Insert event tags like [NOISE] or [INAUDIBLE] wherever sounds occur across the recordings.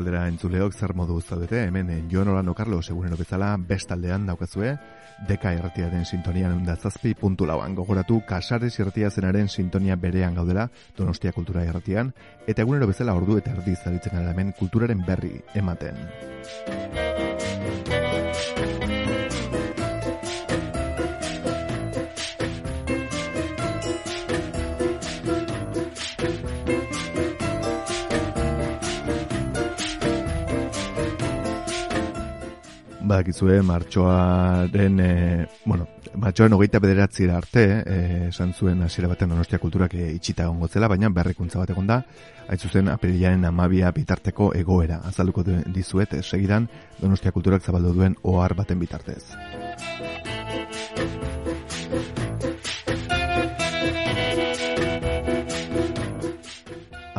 Etorri bestaldera entzuleok zer modu zaudete, hemen eh, Jon Orlando Carlos egunero bezala bestaldean daukazue, deka erratia den sintonian eundazazpi puntu lauan. Gogoratu, kasares irratia zenaren sintonia berean gaudela, donostia kultura erratian, eta egunero bezala ordu eta erdi zaritzen hemen kulturaren berri ematen. Badakizue, martxoaren, e, bueno, martxoaren hogeita bederatzi arte, e, esan zuen hasiera baten donostia kulturak e, itxita egongo zela, baina berrikuntza bat egon da, hain zuzen apirilaren amabia bitarteko egoera. Azalduko du- dizuet, segidan donostia kulturak zabaldu duen ohar baten bitartez.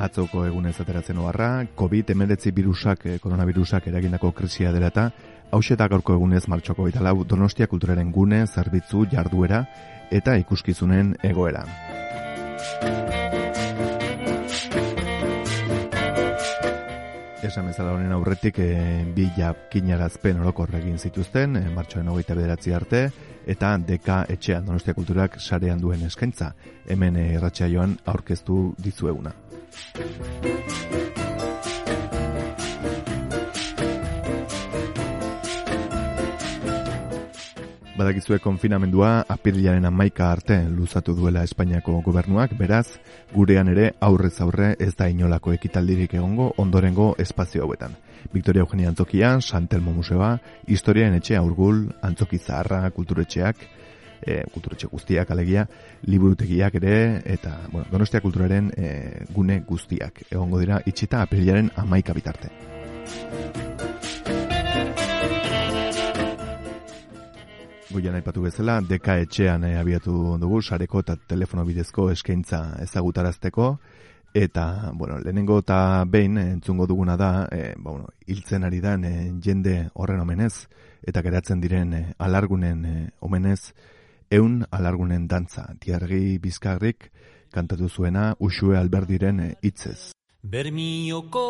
atzoko egunez ateratzen oharra, COVID-19 virusak, eh, koronavirusak eragindako krisia dela eta hauxeta gaurko egunez martxoko eta lau Donostia kulturaren gune, zerbitzu, jarduera eta ikuskizunen egoera. Esan bezala honen aurretik e, bi jakinarazpen orokor egin zituzten, e, martxoaren hogeita bederatzi arte, eta deka etxean Donostia kulturak sarean duen eskaintza, hemen e, irratsaioan aurkeztu dizueguna. Badakizue konfinamendua apirilaren amaika arte luzatu duela Espainiako gobernuak, beraz, gurean ere aurrez aurre ez da inolako ekitaldirik egongo ondorengo espazio hauetan. Victoria Eugenia Antzokian, Santelmo Museoa, Historiaen etxe aurgul, Antzoki Zaharra, Kulturetxeak, e, kulturetxe guztiak alegia, liburutegiak ere, eta bueno, donostia kulturaren e, gune guztiak. Egongo dira itxita apirilaren amaika bitarte. Goian aipatu bezala, deka etxean eh, abiatu dugu, sareko eta telefono bidezko eskaintza ezagutarazteko, eta, bueno, lehenengo eta behin eh, entzungo duguna da, e, ba, bueno, hiltzen ari dan eh, jende horren omenez, eta geratzen diren eh, alargunen eh, omenez, eun alargunen dantza, diargi bizkarrik kantatu zuena Uxue Alberdiren hitzez. Bermioko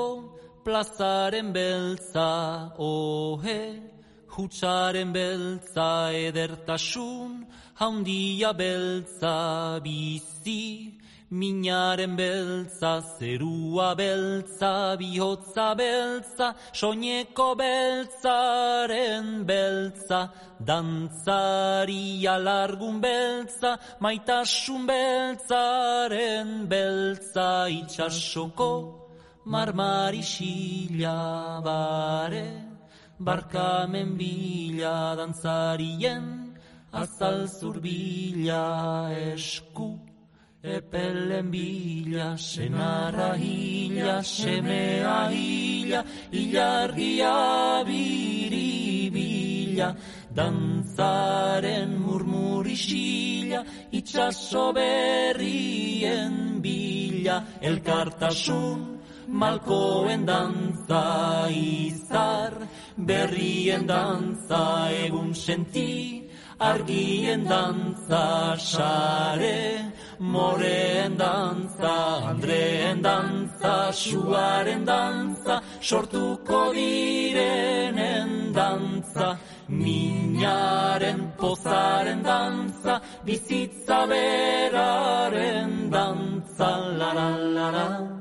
plazaren beltza, ohe, hutsaren beltza edertasun, haundia beltza bizi, minaren beltza, zerua beltza, bihotza beltza, soineko beltzaren beltza, dantzari alargun beltza, maitasun beltzaren beltza, itxasoko marmarisila bare, barkamen bila dantzarien, azal zurbila esku, epelen bila, senarra hila, semea hila, ilargia biribila, dantzaren murmurisila, itxaso berrien bila, elkartasun, malkoen dantza izar, berrien dantza egun senti, argien dantza sare, moreen dantza, andreen dantza, suaren dantza, sortuko direnen dantza, minaren pozaren dantza, bizitza beraren dantza, la la la la.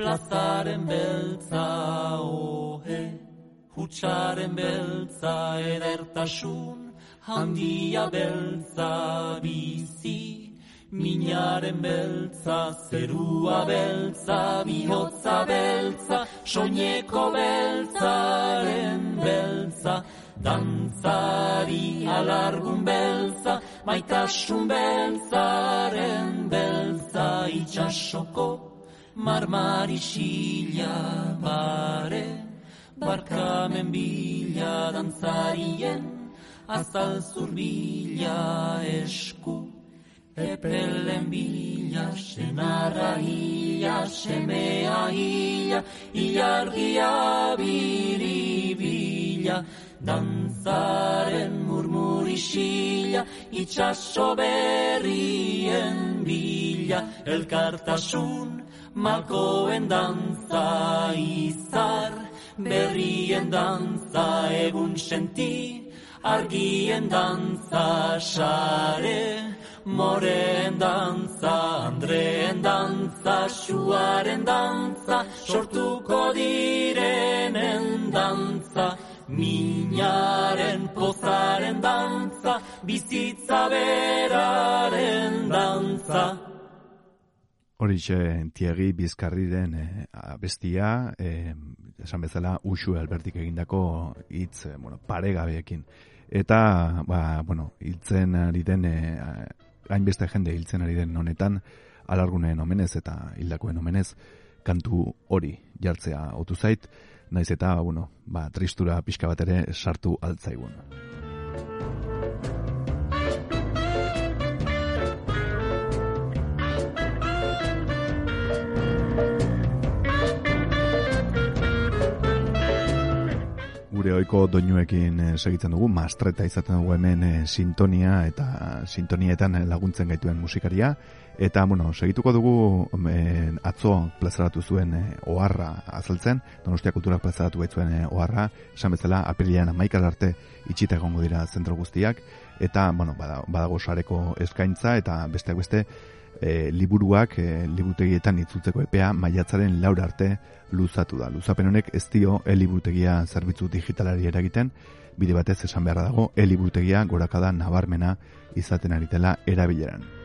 plazaren beltza ohe. Hutsaren beltza edertasun handia beltza bizi. Minaren beltza, zerua beltza, bihotza beltza, soineko beltzaren beltza, dantzari alargun beltza, maitasun beltzaren beltza, itxasoko marmarisila bare, barkamen bila dantzarien, azal zurbila esku. Epelen bila, senarra hila, semea hila, ilargia biribila, danzaren murmurisila, itxaso berrien bila, elkartasun malkoen danza izar, berrien danza egun senti, argien danza sare, Moren dantza, Andreen dantza, Suaren dantza, sortuko direnen dantza, Minaren pozaren dantza, bizitza beraren dantza. Horixe, tiegi bizkarriren e, abestia, e, esan bezala, usue albertik egindako hitz, e, bueno, paregabeekin. Eta, ba, bueno, hiltzen ari den, e, hainbeste jende hiltzen ari den honetan, alargunen omenez eta hildakoen omenez, kantu hori jartzea otu zait, naiz eta, bueno, ba, tristura pixka bat ere sartu altzaigun. Gure oiko doinuekin eh, segitzen dugu, mastreta izaten dugu hemen e, sintonia eta sintonietan laguntzen gaituen musikaria. Eta, bueno, segituko dugu e, atzo plazaratu zuen e, oharra azaltzen, donostia kulturak plazaratu gaitzuen e, oharra, esan bezala, apelian amaikal arte itxita egongo dira zentro guztiak, eta, bueno, badago sareko eskaintza, eta besteak beste, e, liburuak e, liburutegietan itzultzeko epea maiatzaren laur arte luzatu da. Luzapen honek ez dio e-liburutegia zerbitzu digitalari eragiten, bide batez esan beharra dago e-liburutegia gorakada nabarmena izaten ari dela erabileran.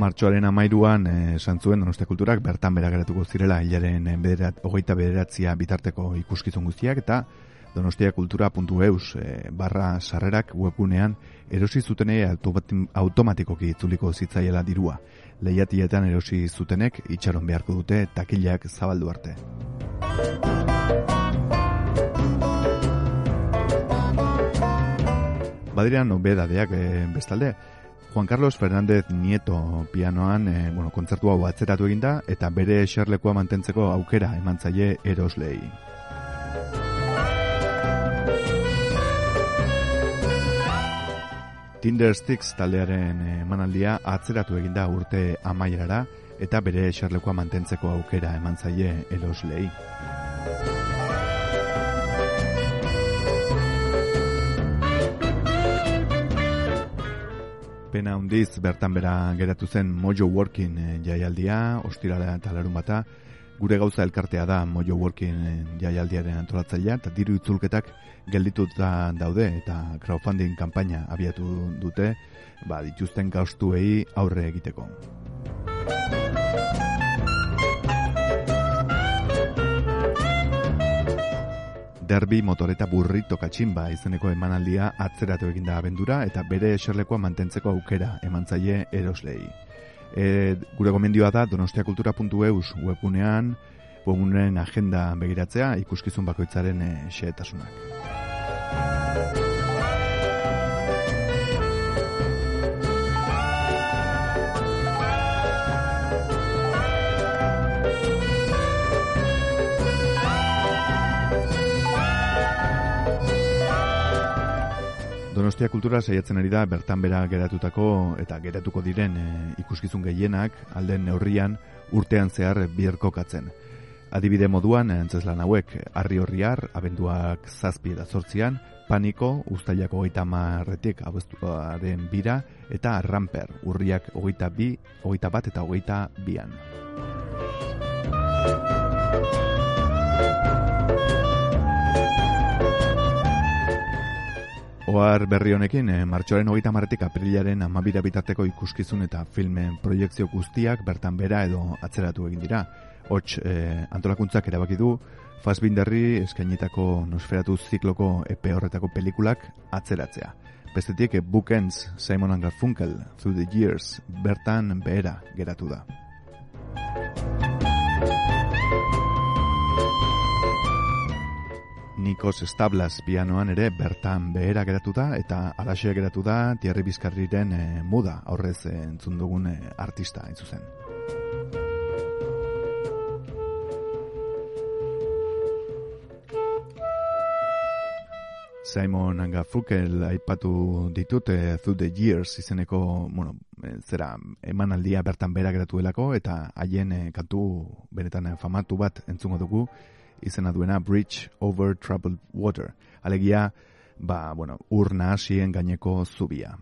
Martxoaren amairuan eh, esan zuen donostia kulturak bertan bera geratuko zirela hilaren eh, bederat, hogeita bederatzia bitarteko ikuskizun guztiak eta donostiakultura.eus e, barra sarrerak webunean erosi zutenei automatikoki itzuliko zitzaiela dirua. Lehiatietan erosi zutenek itxaron beharko dute takilak zabaldu arte. Badira nobedadeak e, bestalde, Juan Carlos Fernández Nieto pianoan, e, bueno, kontzertu hau atzeratu eginda eta bere eserlekoa mantentzeko aukera emantzaile eroslei. Tinder Sticks taldearen emanaldia atzeratu eginda urte amaierara eta bere eserlekoa mantentzeko aukera emantzaile eroslei. Pena hundiz bertan bera geratu zen Mojo Working eh, jaialdia, ostirala eta larun bata, gure gauza elkartea da Mojo Working eh, jaialdiaren antolatzailea, eta diru itzulketak geldituta daude eta crowdfunding kanpaina abiatu dute, ba, dituzten gaustuei aurre egiteko. Derbi motoreta burrito katxinba izeneko emanaldia atzeratu eginda abendura eta bere eserlekoa mantentzeko aukera emantzaile eroslei. E, gure gomendioa da donostiakultura.eus webunean webunen agenda begiratzea ikuskizun bakoitzaren e, xeetasunak. Donostia kultura saiatzen ari da bertan bera geratutako eta geratuko diren e, ikuskizun gehienak alden neurrian urtean zehar bierkokatzen. Adibide moduan, entzeslan hauek, arri horriar, abenduak zazpi eta zortzian, paniko, ustailako hogeita marretik abestuaren bira, eta ramper, urriak hogeita bi, hogeita bat eta hogeita bian. Oar berri honekin, eh, martxoaren hogeita marretik aprilaren amabira bitarteko ikuskizun eta filmen proiektzio guztiak bertan bera edo atzeratu egin dira. Hots, eh, antolakuntzak erabaki du, Fassbinderri eskainitako nosferatu zikloko epe horretako pelikulak atzeratzea. Bestetik, eh, Bookends, Simon Garfunkel, Through the Years, bertan behera geratu da. Nikos Establas pianoan ere bertan behera geratu da eta alaxe geratu da Thierry Bizkarriren eh, muda aurrez e, entzun dugun e, artista hain zuzen. Simon Angafukel aipatu ditut e, Through the Years izeneko, bueno, zera emanaldia bertan behera geratu delako eta haien kantu benetan famatu bat entzungo dugu izena duena Bridge Over Troubled Water. Alegia, ba, bueno, urna hasien gaineko zubia.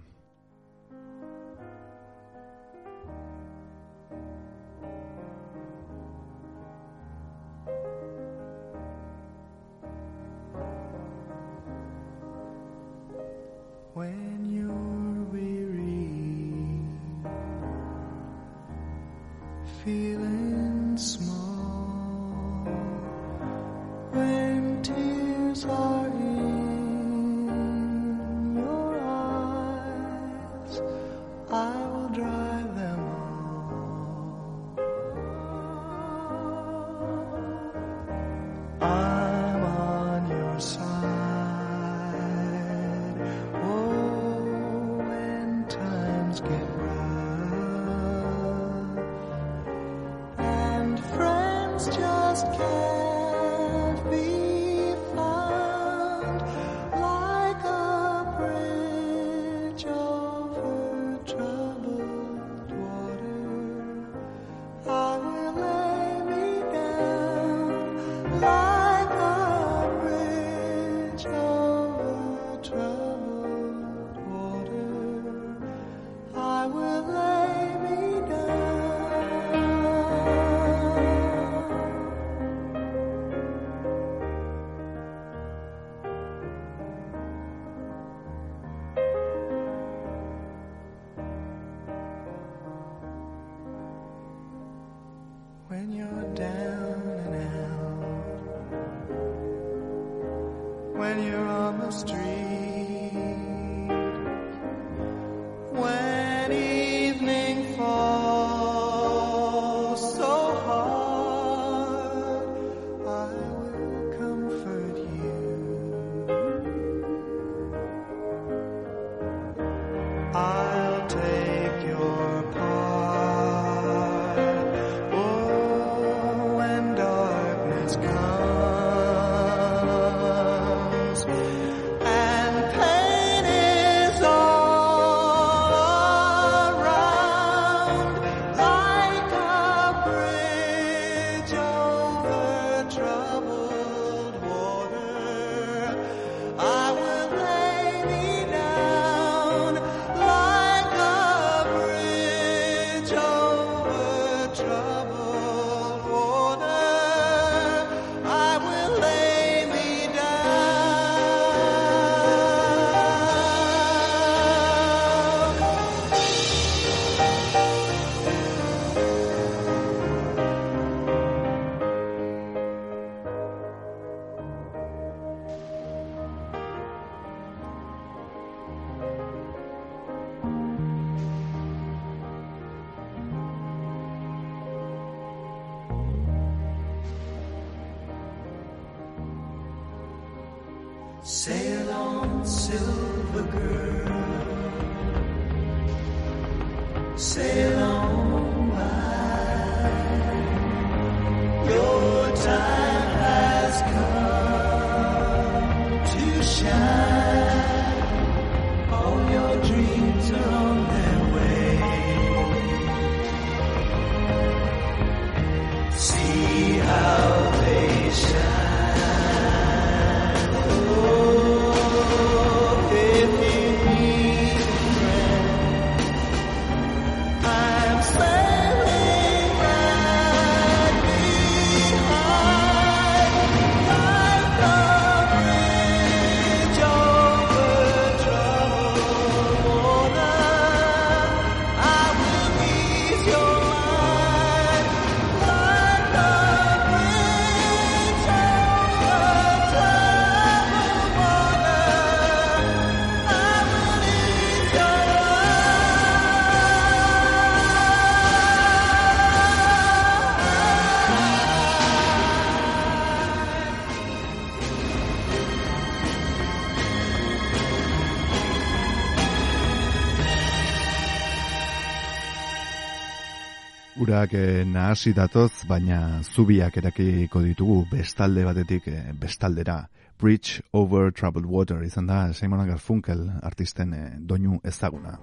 Urak eh, nahasi datoz, baina zubiak erakiko ditugu bestalde batetik eh, bestaldera. Bridge over Troubled Water izan da Simon Garfunkel artisten eh, doinu ezaguna.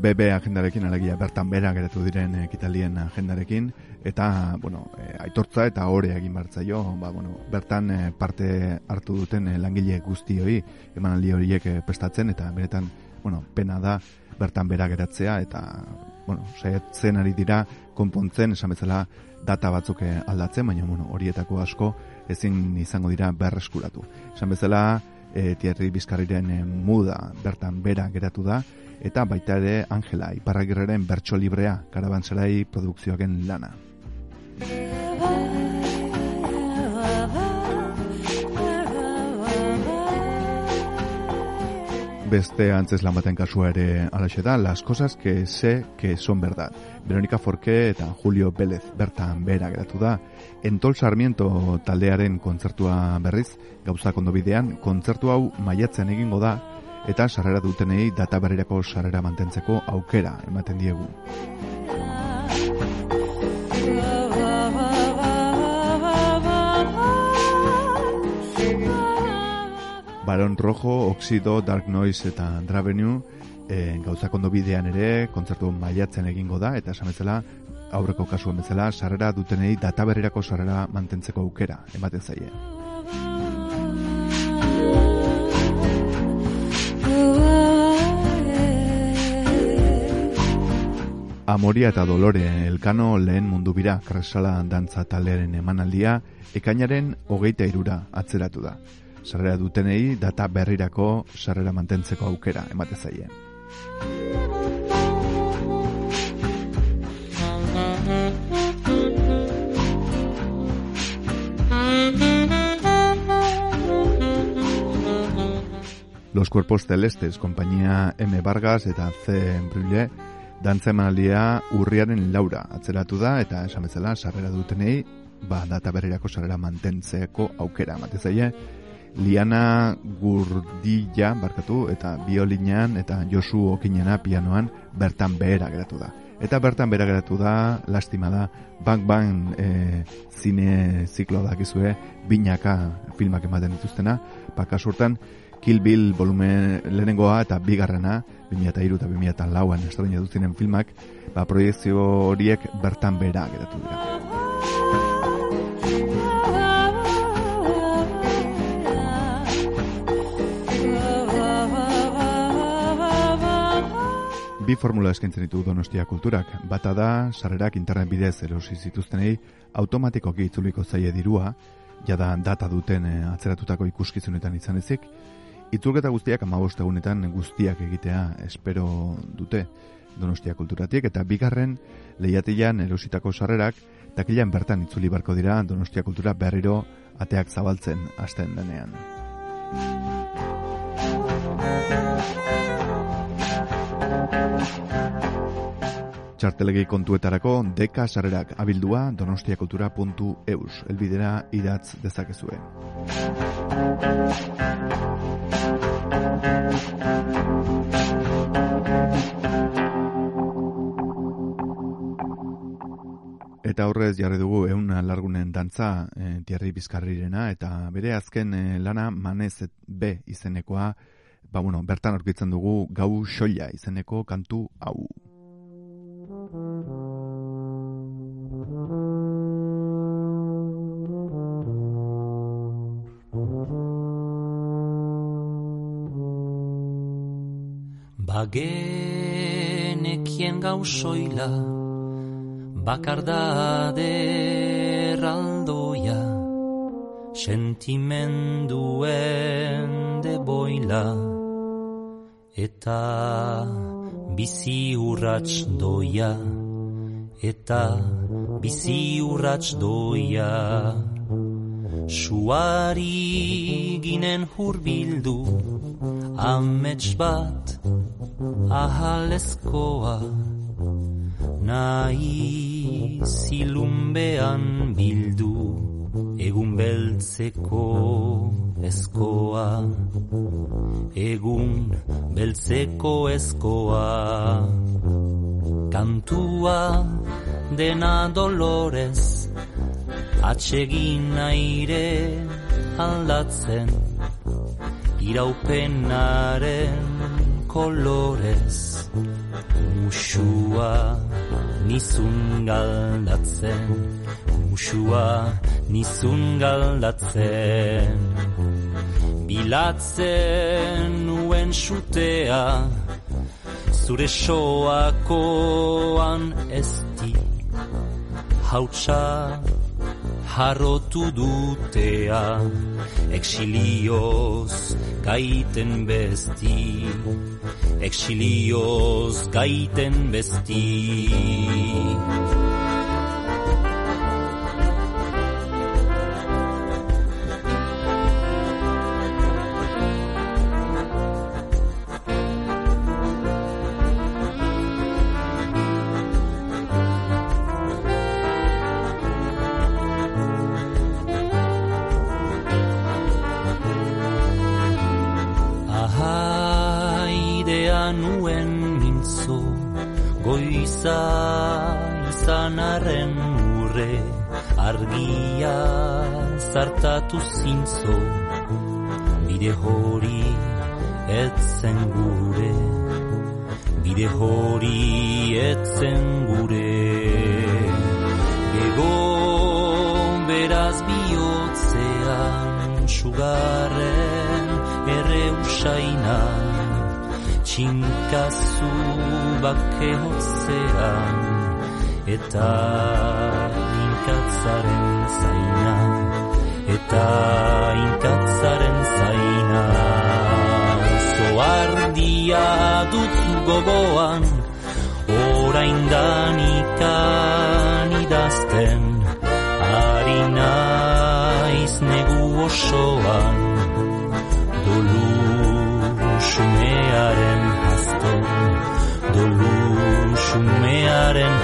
BB agendarekin, alegia bertan bera geratu diren ekitalien agendarekin, eta, bueno, e, aitortza eta hori egin bartzaio, ba, bueno, bertan e, parte hartu duten e, langile guztioi, emanaldi horiek e, prestatzen, eta beretan, bueno, pena da bertan bera geratzea, eta, bueno, saiatzen ari dira, konpontzen, esan bezala, data batzuk aldatzen, baina, bueno, horietako asko ezin izango dira berreskuratu. Esan bezala, e, Thierry Bizkarriren muda bertan bera geratu da, eta baita ere Angela Iparragirreren bertso librea karabanzerai produkzioaken lana. Beste antzes lan baten kasua ere alaxe da, las cosas que sé que son verdad. Verónica Forqué eta Julio Vélez bertan bera geratu da. Entol Sarmiento taldearen kontzertua berriz, gauza kondo bidean, kontzertu hau maiatzen egingo da, eta sarrera dutenei data berrirako sarrera mantentzeko aukera ematen diegu. Baron Rojo, Oxido, Dark Noise eta Dravenue e, gauzak ondo bidean ere kontzertu maiatzen egingo da eta esan aurreko kasuan bezala sarrera dutenei data berrirako sarrera mantentzeko aukera ematen zaie. Amoria eta Dolore elkano lehen mundu bira kresala dantza taldearen emanaldia ekainaren hogeita irura atzeratu da. Sarrera dutenei data berrirako sarrera mantentzeko aukera emate zaie. Los Cuerpos Celestes, compañía M. Vargas eta C. Brulé, Dantza emalia urriaren laura atzeratu da eta esan bezala sarrera dutenei ba data berrirako sarrera mantentzeko aukera ematezaile Liana Gurdilla barkatu eta biolinean eta Josu Okinena pianoan bertan behera geratu da. Eta bertan behera geratu da, lastima da, Bang Bang e, zine ziklo dakizue, binaka filmak ematen dituztena, pakasurtan, Kill Bill volume lehenengoa eta bigarrena, 2002 eta 2004an estrena duzinen filmak, ba, proiektzio horiek bertan bera geratu dira. Bi formula eskaintzen ditu Donostia Kulturak. Bata da, sarrerak internet bidez erosi zituztenei automatikoki itzuliko zaie dirua, jada data duten eh, atzeratutako ikuskizunetan izan ezik, Itzulketa guztiak amabost egunetan guztiak egitea espero dute Donostia kulturatik eta bigarren lehiatilan erositako sarrerak takilan bertan itzuli barko dira Donostia kultura berriro ateak zabaltzen hasten denean. Txartelegi kontuetarako deka sarrerak abildua donostiakultura.eus elbidera idatz dezakezue. Eta horrez jarri dugu eun largunen dantza e, Thierry Bizkarrirena eta bere azken e, lana manez B izenekoa ba, bueno, bertan aurkitzen dugu gau soila izeneko kantu hau. Bagenekien gau soila bakar erraldoia sentimenduen de boila eta bizi urrats doia eta bizi urrats doia. Suari ginen hurbildu Amets bat ahalezkoa Nahi zilumbean bildu Egun beltzeko eskoa Egun beltzeko eskoa Kantua dena dolorez Atsegin aire aldatzen Iraupenaren kolorez Musua nizun galdatzen Musua nizun galdatzen. Bilatzen nuen sutea Zure soakoan esti Hautsa harrotu dutea Exilioz gaiten besti. Exilioz gaiten besti nuen mintzo Goiza izan arren urre Argia zartatu zintzo. Bide hori etzen gure Bide hori etzen gure. Bego beraz bihotzean Sugarren ere usaina Txinkazu bake hotzean Eta inkatzaren zaina Eta inkatzaren zaina. Zoardia dut gogoan Oraindan ikan idazten Ari naiz osoan hasten Dolu xumearen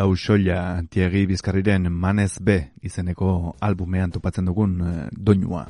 Gau soila Tiegi Bizkarriren Manez B izeneko albumean topatzen dugun eh, doinua.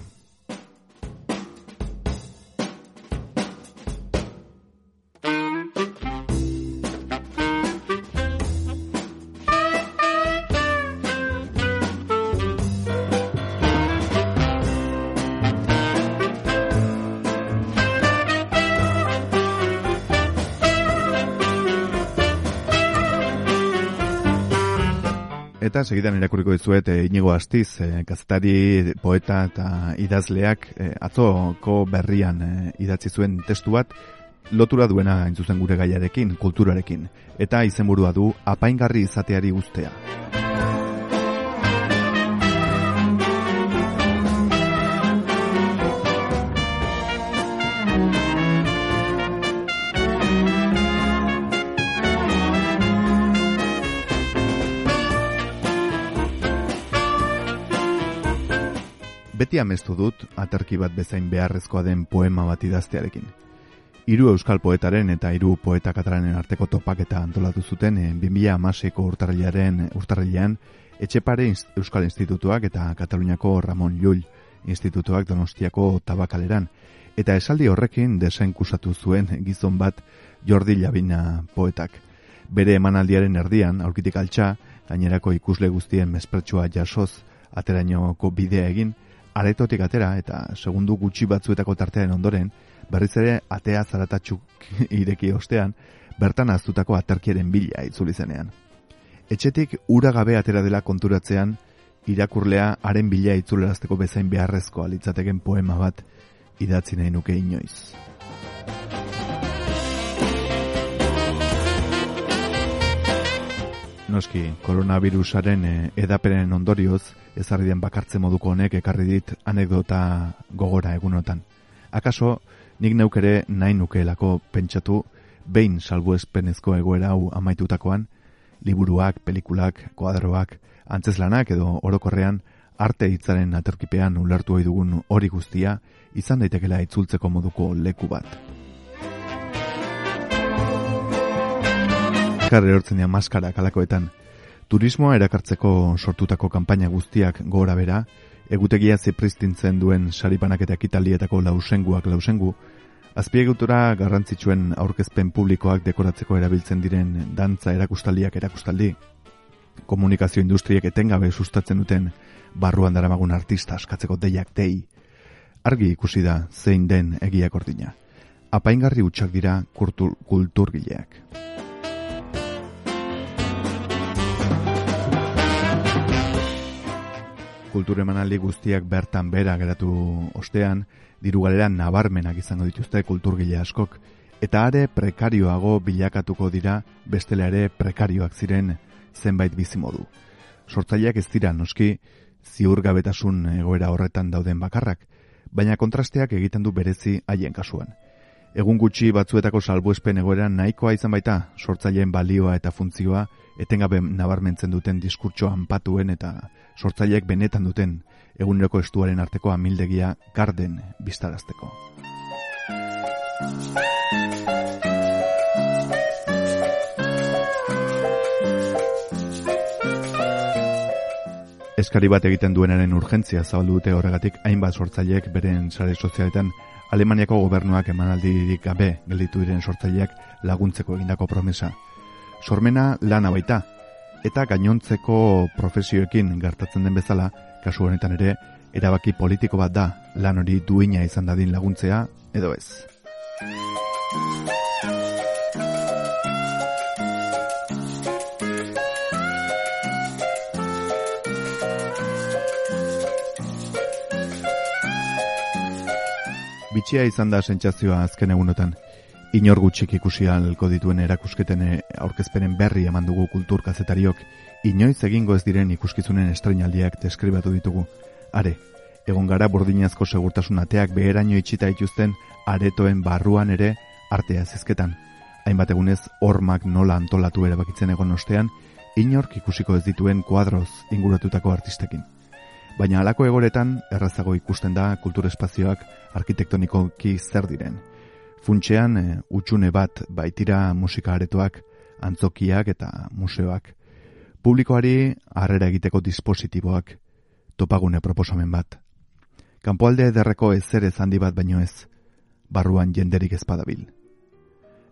Eta segidan irakurriko dizuet e, Inigo Astiz, e, kazetari, poeta eta idazleak e, atzoko berrian e, idatzi zuen testu bat lotura duena hain zuzen gure gaiarekin, kulturarekin, eta izenburua du apaingarri izateari guztea. Beti amestu dut aterki bat bezain beharrezkoa den poema bat idaztearekin. Hiru euskal poetaren eta hiru poeta katalanen arteko topaketa antolatu zuten eh, 2016ko urtarrilaren urtarrilean Etxepare Euskal Institutuak eta Kataluniako Ramon Llull Institutuak Donostiako Tabakaleran Eta esaldi horrekin desenkusatu zuen gizon bat Jordi Labina poetak. Bere emanaldiaren erdian, aurkitik altxa, gainerako ikusle guztien mespertsua jasoz, aterainoko bidea egin, aretotik atera eta segundu gutxi batzuetako tartearen ondoren, berriz ere atea zaratatzuk [LAUGHS] ireki ostean, bertan aztutako aterkiaren bila itzuli zenean. Etxetik ura gabe atera dela konturatzean, irakurlea haren bila itzulerazteko bezain beharrezko alitzateken poema bat idatzi nahi nuke inoiz. Noski, koronavirusaren eh, edapenen ondorioz, ezarri den bakartze moduko honek ekarri dit anekdota gogora egunotan. Akaso, nik neukere nahi nukeelako pentsatu, behin salbuespenezko egoera hau amaitutakoan, liburuak, pelikulak, koadroak, antzeslanak edo orokorrean, arte hitzaren aterkipean ulertu dugun hori guztia, izan daitekela itzultzeko moduko leku bat. Maskar erortzen dira maskara kalakoetan. Turismoa erakartzeko sortutako kanpaina guztiak gora bera, egutegia zipristintzen duen saripanak eta ekitaldietako lausenguak lausengu, azpiegutura garrantzitsuen aurkezpen publikoak dekoratzeko erabiltzen diren dantza erakustaldiak erakustaldi, komunikazio industriek etengabe sustatzen duten barruan daramagun artista askatzeko deiak dei, argi ikusi da zein den egiak ordina. Apaingarri utxak dira kultur, kulturgileak. Kultur emanaldi guztiak bertan bera geratu ostean, diru galera nabarmenak izango dituzte kulturgile askok, eta are prekarioago bilakatuko dira bestela ere prekarioak ziren zenbait bizimodu. Sortzaileak ez dira noski ziurgabetasun egoera horretan dauden bakarrak, baina kontrasteak egiten du berezi haien kasuan. Egun gutxi batzuetako salbuespen egoera nahikoa izan baita, sortzaileen balioa eta funtzioa etengabe nabarmentzen duten diskurtsoan patuen eta sortzaileek benetan duten eguneroko estuaren arteko amildegia garden biztarazteko. Eskari bat egiten duenaren urgentzia zabaldu dute horregatik hainbat sortzaileek beren sare sozialetan Alemaniako gobernuak emanaldirik gabe gelditu diren sortzaileak laguntzeko egindako promesa. Sormena lana baita, eta gainontzeko profesioekin gertatzen den bezala, kasu honetan ere, erabaki politiko bat da lan hori duina izan dadin laguntzea, edo ez. bitxia izan da sentsazioa azken egunotan. Inor gutxik ikusi alko dituen erakusketen eh, aurkezpenen berri eman dugu kultur kazetariok, inoiz egingo ez diren ikuskizunen estreinaldiak deskribatu ditugu. Are, egon gara burdinazko segurtasun ateak beheraino itxita ituzten aretoen barruan ere artea zizketan. Hainbat egunez, hormak nola antolatu erabakitzen egon ostean, inork ikusiko ez dituen kuadroz inguratutako artistekin baina halako egoretan errazago ikusten da kultur espazioak arkitektonikoki zer diren. Funtxean, e, utxune bat baitira musika aretoak, antzokiak eta museoak. Publikoari harrera egiteko dispositiboak, topagune proposamen bat. Kanpoalde ederreko ezer ez handi bat baino ez, barruan jenderik ezpadabil.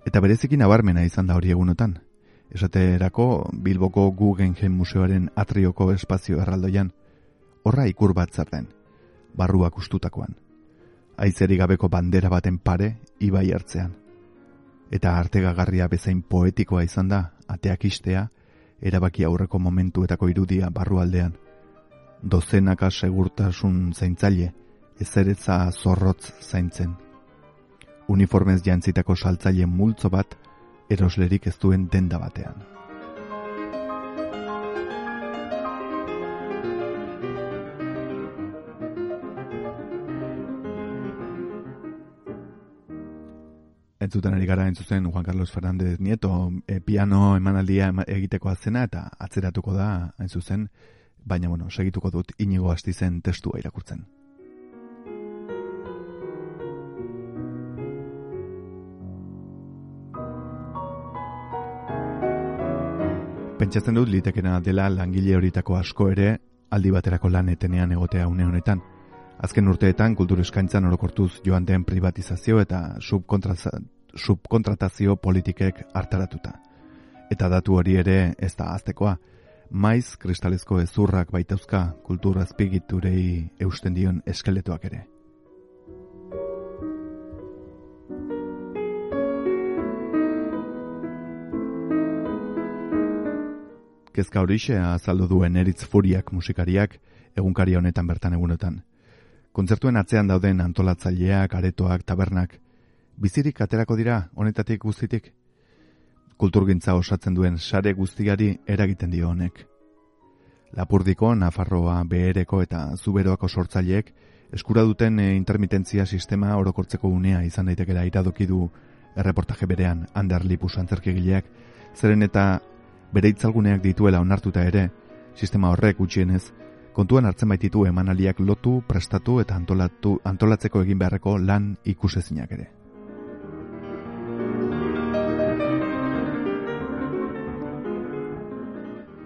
Eta berezikin abarmena izan da hori egunotan. Esaterako Bilboko Guggenheim Museoaren atrioko espazio erraldoian, horra ikur bat zer den, barruak ustutakoan. Aizeri gabeko bandera baten pare, ibai hartzean. Eta artegagarria bezain poetikoa izan da, ateak istea, erabaki aurreko momentuetako irudia barrualdean. Dozenaka segurtasun zaintzaile, ezeretza zorrotz zaintzen. Uniformez jantzitako saltzaile multzo bat, eroslerik ez duen denda batean. Entzuten ari gara entzuzen Juan Carlos Fernández Nieto e, piano emanaldia egiteko azena eta atzeratuko da hain zuzen, baina bueno, segituko dut inigo hasti zen testua irakurtzen. Pentsatzen dut litekena dela langile horitako asko ere aldi baterako lan etenean egotea une honetan. Azken urteetan kultur eskaintzan orokortuz joan den privatizazio eta subkontratazio politikek hartaratuta. Eta datu hori ere ez da aztekoa, maiz kristalezko ezurrak baitauzka kultur azpigiturei eusten dion eskeletoak ere. Kezka horixe azaldu duen eritz furiak musikariak egunkari honetan bertan egunotan. Kontzertuen atzean dauden antolatzaileak, aretoak, tabernak, bizirik aterako dira honetatik guztitik? Kulturgintza osatzen duen sare guztiari eragiten dio honek. Lapurdiko, Nafarroa, Behereko eta Zuberoako sortzaileek eskura duten e, intermitentzia sistema orokortzeko unea izan daitekela iradoki du erreportaje berean Ander Lipus antzerkigileak, zeren eta bere itzalguneak dituela onartuta ere, sistema horrek gutxienez, kontuan hartzen baititu emanaliak lotu, prestatu eta antolatu, antolatzeko egin beharreko lan ikusezinak ere.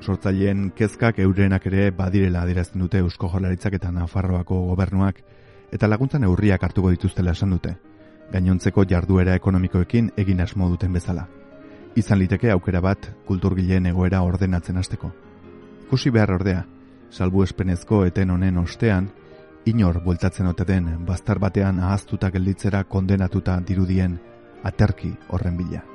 sortzaileen kezkak eurenak ere badirela adierazten dute Eusko Jaurlaritzak eta Nafarroako gobernuak eta laguntza neurriak hartuko dituztela esan dute. Gainontzeko jarduera ekonomikoekin egin asmo duten bezala. Izan liteke aukera bat kulturgileen egoera ordenatzen hasteko. Ikusi behar ordea, salbu espenezko eten honen ostean, inor bueltatzen ote den bastar batean ahaztuta gelditzera kondenatuta dirudien aterki horren bila.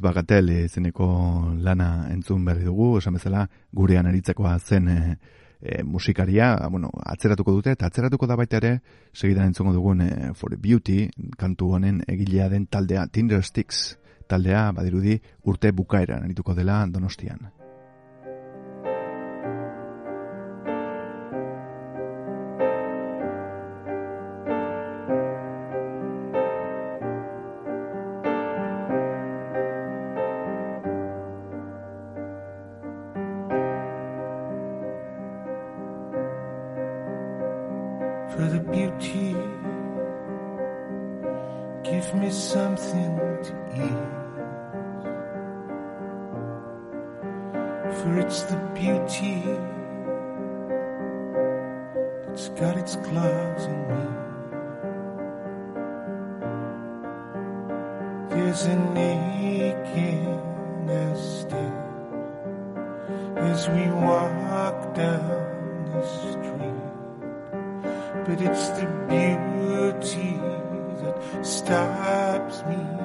Bagatel izeneko lana entzun berri dugu, esan bezala gurean aritzekoa zen e, e, musikaria, bueno, atzeratuko dute, eta atzeratuko da baita ere, segidan entzungo dugun e, For Beauty, kantu honen egilea den taldea, Tinder Sticks taldea, badirudi, urte bukaeran arituko dela donostian. Give me something to eat. For it's the beauty that's got its claws on me. There's an aching as still as we walk down the street but it's the beauty stops me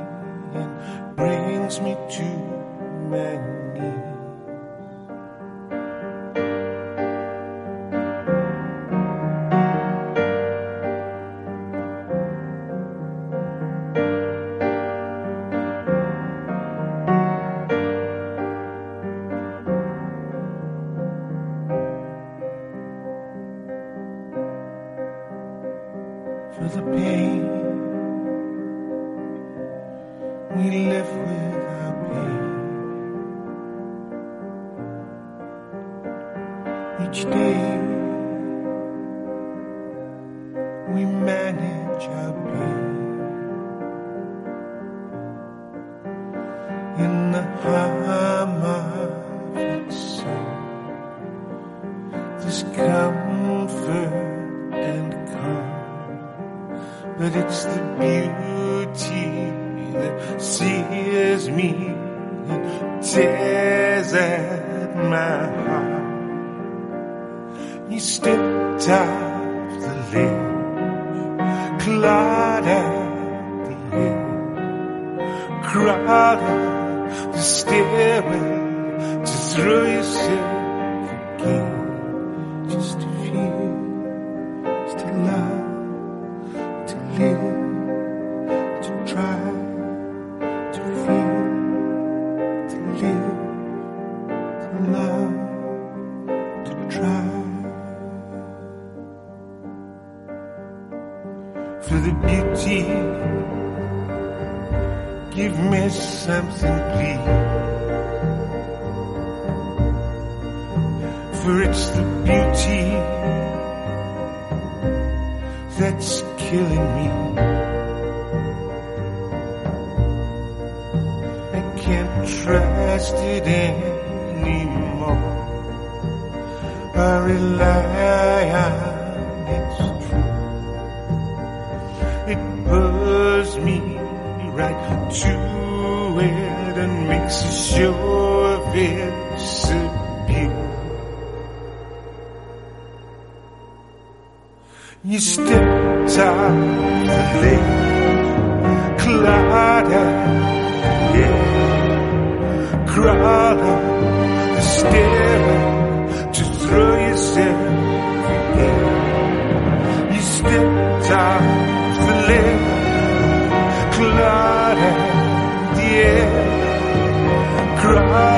den mixture vis you. You stepped out the lane, collided, yeah, crawled up the stairway to throw yourself in. You stepped out. right.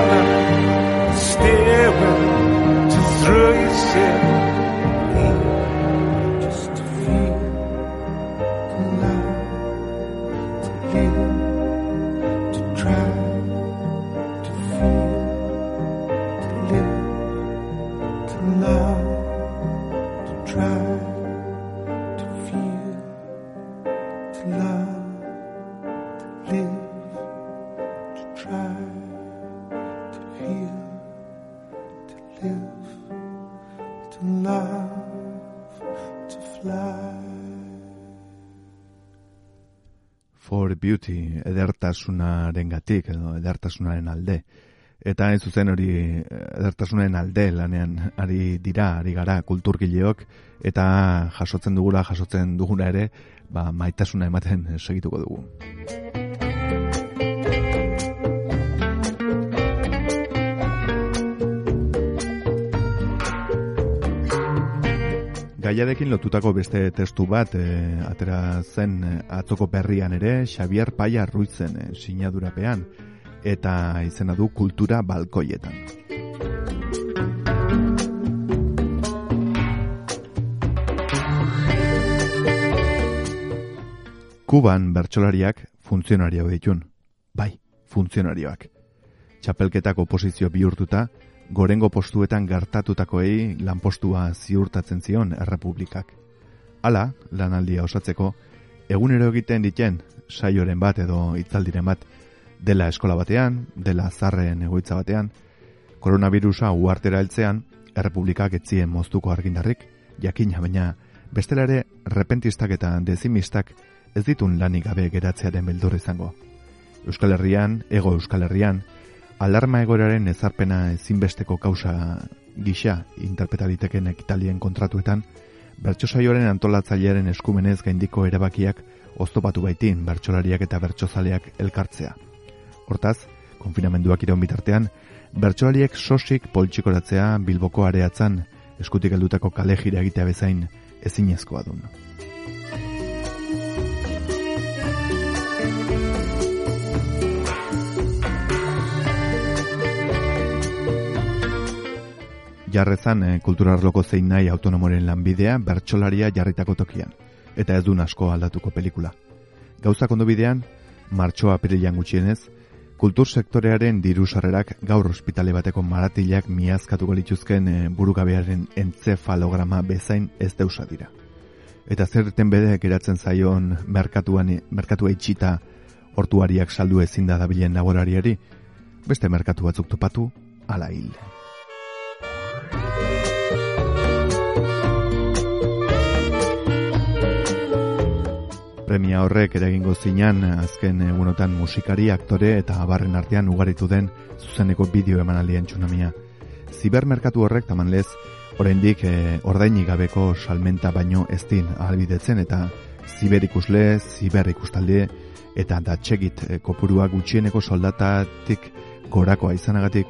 Beauty edertasunaren gatik, edo edertasunaren alde. Eta ez zuzen hori edertasunaren alde lanean ari dira, ari gara kulturgileok, eta jasotzen dugula, jasotzen duguna ere, ba, maitasuna ematen segituko dugu. Gaiarekin lotutako beste testu bat e, atera zen eh, atzoko berrian ere Xavier Paia Ruizen e, sinadurapean eta izena du kultura balkoietan. Kuban bertsolariak funtzionario ditun. Bai, funtzionarioak. Txapelketak oposizio bihurtuta, gorengo postuetan gertatutakoei lanpostua ziurtatzen zion errepublikak. Hala, lanaldia osatzeko, egunero egiten diten saioren bat edo hitzaldiren bat dela eskola batean, dela zarren egoitza batean, koronavirusa uartera heltzean, errepublikak etzien moztuko argindarrik, jakina baina bestela ere repentistak eta dezimistak ez ditun lanik gabe geratzearen beldur izango. Euskal Herrian, ego Euskal Herrian, alarma egoeraren ezarpena ezinbesteko kausa gisa interpreta diteken ekitalien kontratuetan, bertsosaioaren antolatzailearen eskumenez gaindiko erabakiak oztopatu baitin bertsolariak eta bertsozaleak elkartzea. Hortaz, konfinamenduak iraun bitartean, bertsolariek sosik poltsikoratzea bilboko areatzan eskutik heldutako kale jira egitea bezain ezinezkoa dun. Jarrezan e, kulturarloko zein nahi autonomoren lanbidea bertsolaria jarritako tokian, eta ez dun asko aldatuko pelikula. Gauzak ondo bidean, martxoa apirilan gutxienez, kultur sektorearen diru sarrerak gaur ospitale bateko maratilak miazkatuko lituzken e, burugabearen entzefalograma bezain ez deusa dira. Eta zerten bede geratzen zaion merkatuan merkatua itxita hortuariak saldu ezin da dabilen laborariari, beste merkatu batzuk topatu, ala hil. Premia horrek eragingo zinan azken egunotan musikari, aktore eta abarren artean ugaritu den zuzeneko bideo emanaldien tsunamia. Zibermerkatu horrek tamanlez oraindik e, ordainik gabeko salmenta baino ez din ahalbidetzen eta ziberikusle, ziberikustalde eta datxegit e, kopurua gutxieneko soldatatik gorakoa izanagatik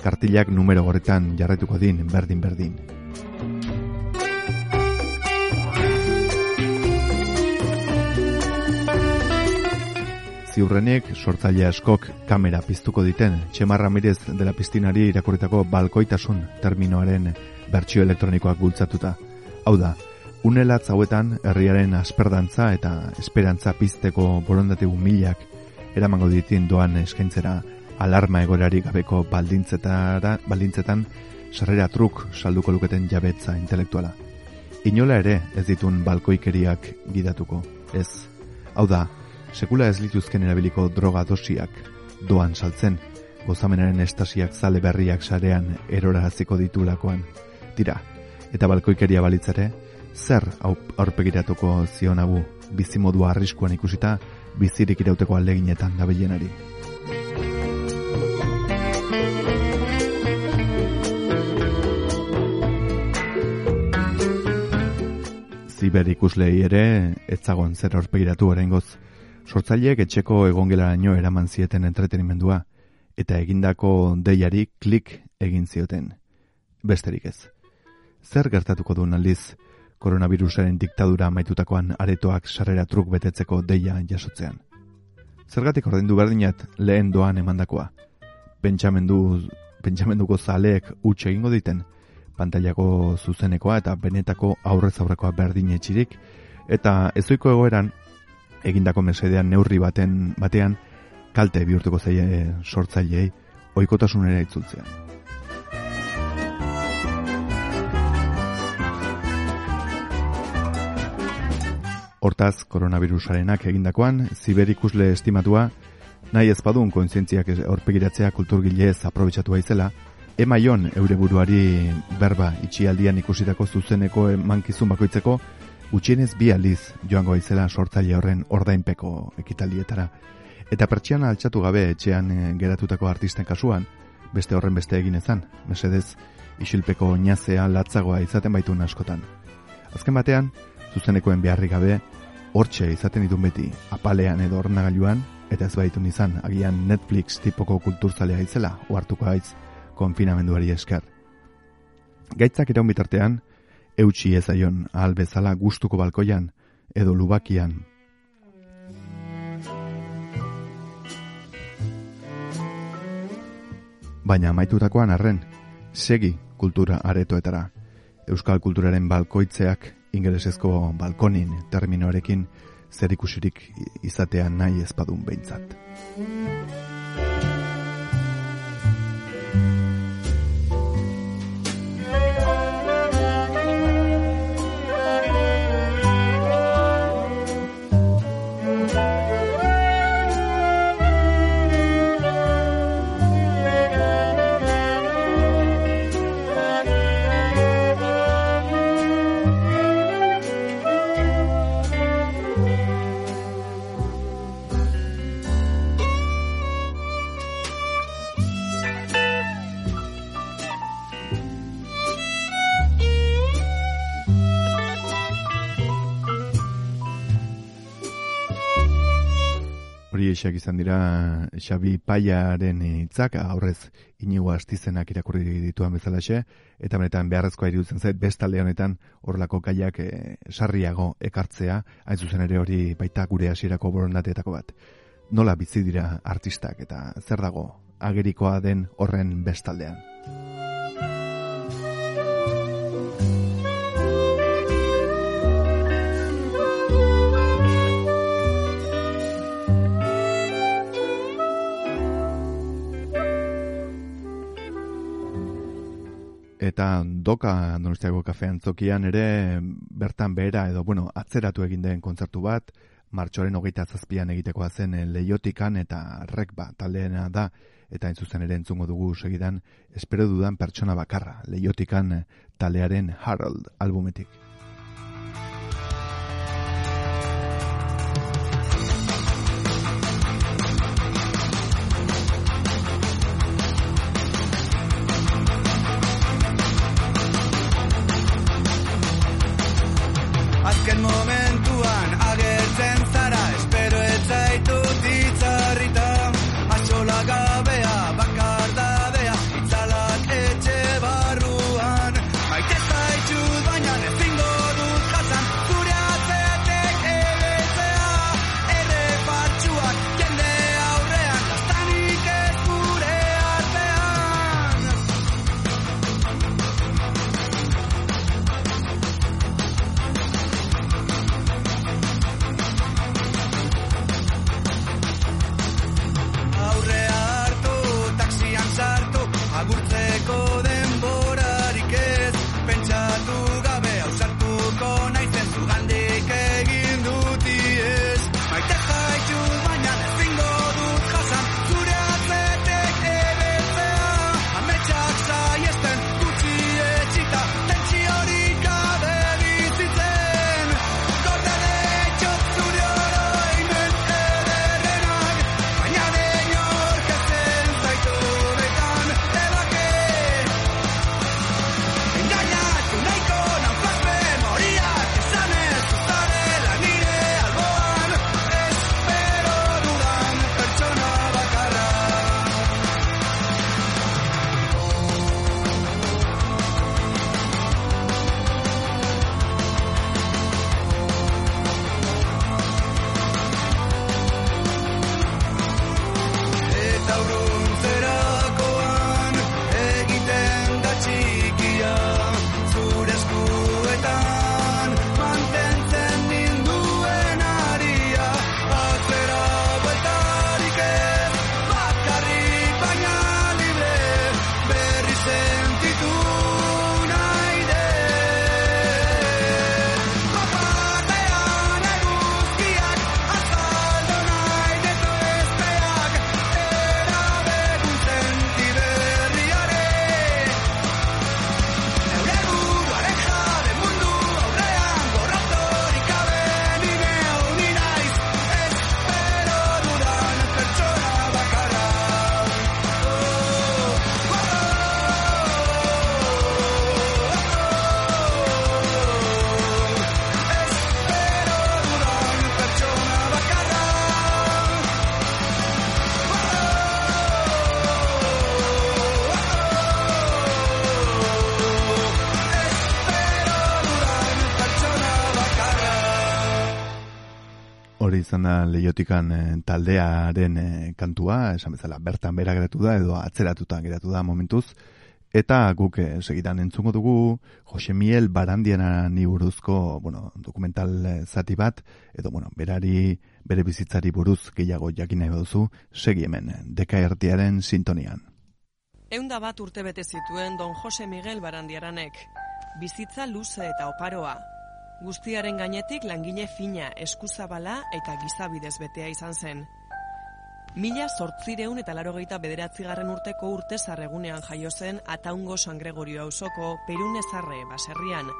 kartilak numero horretan jarretuko din berdin-berdin. Ziurrenik sortzaile askok kamera piztuko diten Txema Ramirez dela piztinari irakurritako balkoitasun terminoaren bertsio elektronikoak bultzatuta. Hau da, Unelatz hauetan herriaren asperdantza eta esperantza pizteko borondate milak eramango ditin doan eskaintzera alarma egorari gabeko baldintzetara, baldintzetan sarrera truk salduko luketen jabetza intelektuala. Inola ere ez ditun balkoikeriak gidatuko, ez. Hau da, sekula ez lituzken erabiliko droga dosiak doan saltzen, gozamenaren estasiak zale berriak sarean erora haziko ditulakoan. Tira, eta balkoikeria balitzare, zer aurpegiratuko zionagu bizimodua arriskuan ikusita bizirik irauteko aleginetan dabilenari. Ziber ikuslei ere etzagon zer aurpegiratu oraingoz. Sortzaileek etxeko egongelaraino eraman zieten entretenimendua eta egindako deiari klik egin zioten. Besterik ez. Zer gertatuko duen aldiz koronavirusaren diktadura amaitutakoan aretoak sarrera truk betetzeko deia jasotzean. Zergatik ordaindu berdinat lehen doan emandakoa. Pentsamendu, pentsamenduko zaleek utxe egingo diten, pantailako zuzenekoa eta benetako aurrez aurrekoa berdin etxirik, eta ezoiko egoeran, egindako mesedean neurri baten batean, kalte bihurtuko zaie sortzaileei, oikotasunera itzultzea. Hortaz, koronavirusarenak egindakoan, ziberikusle estimatua, nahi ez badun kontzientziak ez- aurpegiratzea kulturgilez aprobetxatu aizela, emaion eure buruari berba itxialdian ikusitako zuzeneko mankizun bakoitzeko, gutxienez bi aldiz joango aizela sortzaile horren ordainpeko ekitaldietara. Eta pertsiana altxatu gabe etxean eh, geratutako artisten kasuan, beste horren beste egin ezan, mesedez, isilpeko oinazea latzagoa izaten baitun askotan. Azken batean, zuzenekoen beharrik gabe, hortxe izaten ditun beti, apalean edo ornagailuan, eta ez baitun izan, agian Netflix tipoko kulturzalea izela, ohartuko haiz konfinamenduari esker. Gaitzak iraun bitartean, eutxi ezaion ahal bezala gustuko balkoian, edo lubakian, baina amaitutakoan arren, segi kultura aretoetara. Euskal kulturaren balkoitzeak ingelesezko balkonin terminoarekin zerikusirik izatea nahi ezpadun behintzat. Hori eixak izan dira Xabi Paiaren hitzak aurrez inigo astizenak irakurri dituan bezalaxe, eta benetan beharrezkoa iruditzen zait bestalde honetan horrelako gaiak e, sarriago ekartzea, hain zuzen ere hori baita gure hasierako borondateetako bat. Nola bizi dira artistak eta zer dago agerikoa den horren bestaldean. Eta doka Donostiako kafean zokian ere bertan behera edo bueno, atzeratu egin den kontzertu bat, martxoren hogeita zazpian egitekoa zen eh, leiotikan eta rekba taldeena da, eta hain zuzen ere entzungo dugu segidan, espero dudan pertsona bakarra, leiotikan eh, taldearen Harold albumetik. Da leiotikan eh, taldearen eh, kantua, esan bezala bertan bera geratu da edo atzeratuta geratu da momentuz, eta guk eh, segidan entzungo dugu Jose Miel Barandiana ni buruzko bueno, dokumental zati bat, edo bueno, berari bere bizitzari buruz gehiago jakin nahi baduzu, segi hemen, deka erdiaren sintonian. Eunda bat urte bete zituen Don Jose Miguel Barandiaranek. Bizitza luze eta oparoa. Guztiaren gainetik langile fina, eskuzabala eta gizabidez betea izan zen. Mila sortzireun eta larogeita bederatzigarren urteko urte zarregunean jaio zen Ataungo San Gregorio auzoko Perune Zarre baserrian.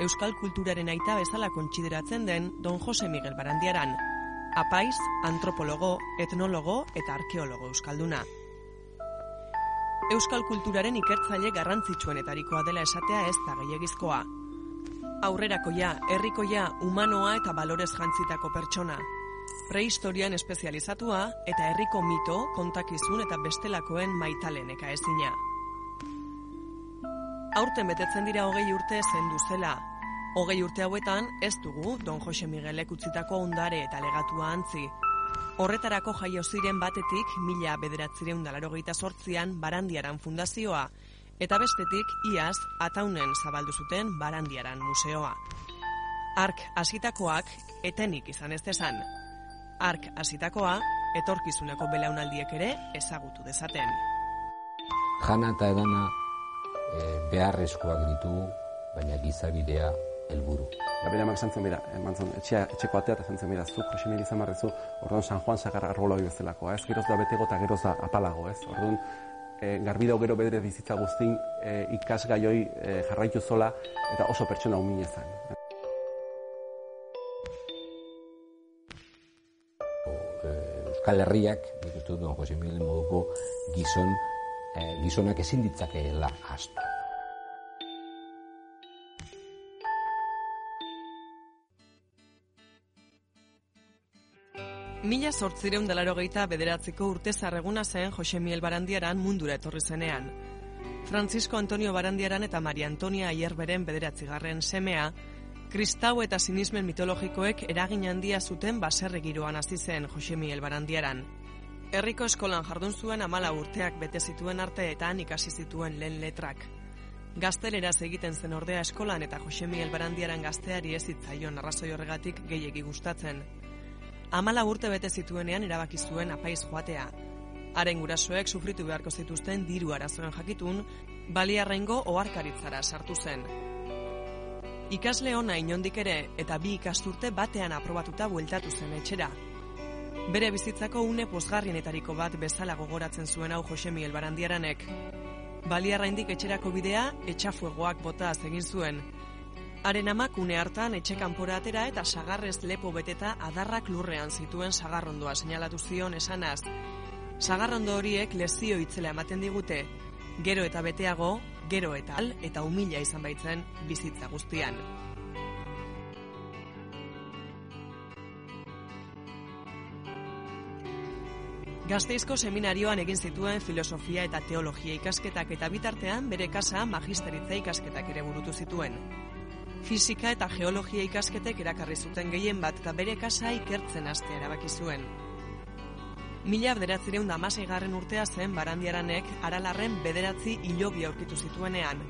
Euskal kulturaren aita bezala kontsideratzen den Don Jose Miguel Barandiaran. Apaiz, antropologo, etnologo eta arkeologo euskalduna. Euskal kulturaren ikertzaile garrantzitsuenetarikoa dela esatea ez da gehiagizkoa. Aurrerakoia, herrikoia, humanoa eta balorez jantzitako pertsona. Prehistorian espezializatua eta herriko mito, kontakizun eta bestelakoen maitaleneka ezina. Aurten betetzen dira hogei urte zendu zela. Hogei urte hauetan ez dugu Don Jose Miguelek utzitako ondare eta legatua antzi. Horretarako jaio ziren batetik mila bederatzireun dalarogeita sortzian Barandiaran fundazioa, eta bestetik iaz ataunen zabaldu zuten Barandiaran museoa. Ark hasitakoak etenik izan ez desan. Ark hasitakoa etorkizuneko belaunaldiek ere ezagutu dezaten. Jana eta edana e, beharrezkoak ditugu, baina gizabidea helburu. Da bere amak zantzen bera, eman zuen, etxea, etxeko atea eta zantzen bera, zuk, Jose Miguel izan barrezu, orduan San Juan sagar argoloi bezalakoa, ez, geroz da betego eta geroz da apalago, ez, orduan, e, garbi dau gero bedre bizitza guztin, e, ikasgaioi e, jarraitu zola, eta oso pertsona umine zen. Euskal Herriak, nik uste dut, don Jose Miguel moduko gizon, e, gizonak ezin ditzakeela astu. Mila sortzireun delarogeita bederatziko urte zarreguna zen Jose Miel Barandiaran mundura etorri zenean. Francisco Antonio Barandiaran eta Maria Antonia Aierberen bederatzigarren semea, kristau eta sinismen mitologikoek eragin handia zuten baserri giroan hasi zen Jose Miel Barandiaran. Herriko eskolan jardun zuen amala urteak bete zituen arteetan ikasi zituen lehen letrak. Gazteleraz egiten zen ordea eskolan eta Jose Miel Barandiaran gazteari ez zitzaion arrazoi horregatik gehiegi gustatzen. Amala urte bete zituenean erabaki zuen apaiz joatea. Haren gurasoek sufritu beharko zituzten diru arazoen jakitun, baliarrengo oharkaritzara sartu zen. Ikasle ona inondik ere eta bi ikasturte batean aprobatuta bueltatu zen etxera. Bere bizitzako une pozgarrienetariko bat bezala gogoratzen zuen hau Jose Miguel Barandiaranek. Baliarraindik etxerako bidea etxafuegoak bota egin zuen, Haren amak une hartan etxe kanpora atera eta sagarrez lepo beteta adarrak lurrean zituen sagarrondoa seinalatu zion esanaz. Sagarrondo horiek lezio itzela ematen digute, gero eta beteago, gero eta al eta humila izan baitzen bizitza guztian. Gazteizko seminarioan egin zituen filosofia eta teologia ikasketak eta bitartean bere kasa magisteritza ikasketak ere burutu zituen. Fisika eta geologia ikasketek erakarri zuten gehien bat eta bere kasa ikertzen hastea erabaki zuen. Mila bederatzireun da garren urtea zen barandiaranek aralarren bederatzi hilobi aurkitu zituenean.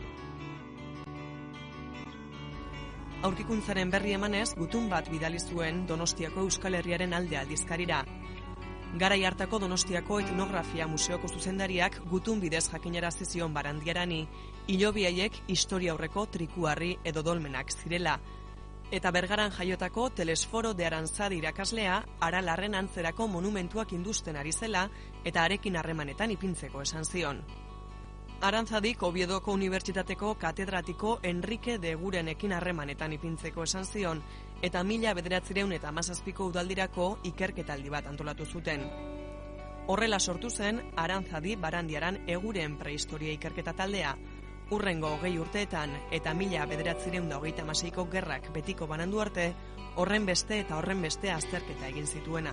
Aurkikuntzaren berri emanez, gutun bat bidali zuen Donostiako Euskal Herriaren alde aldizkarira. Garai hartako Donostiako etnografia museoko zuzendariak gutun bidez jakinarazi zion barandiarani, hilobi haiek historia aurreko trikuarri edo dolmenak zirela. Eta bergaran jaiotako telesforo de arantzadi irakaslea, aralarren antzerako monumentuak industen ari zela eta arekin harremanetan ipintzeko esan zion. Arantzadik Obiedoko Unibertsitateko katedratiko Enrique de Gurenekin harremanetan ipintzeko esan zion, eta mila bederatzireun eta mazazpiko udaldirako ikerketaldi bat antolatu zuten. Horrela sortu zen, Arantzadi barandiaran eguren prehistoria ikerketa taldea, Urrengo hogei urteetan eta mila bederatzireun da hogeita maseiko gerrak betiko banandu arte, horren beste eta horren beste azterketa egin zituena.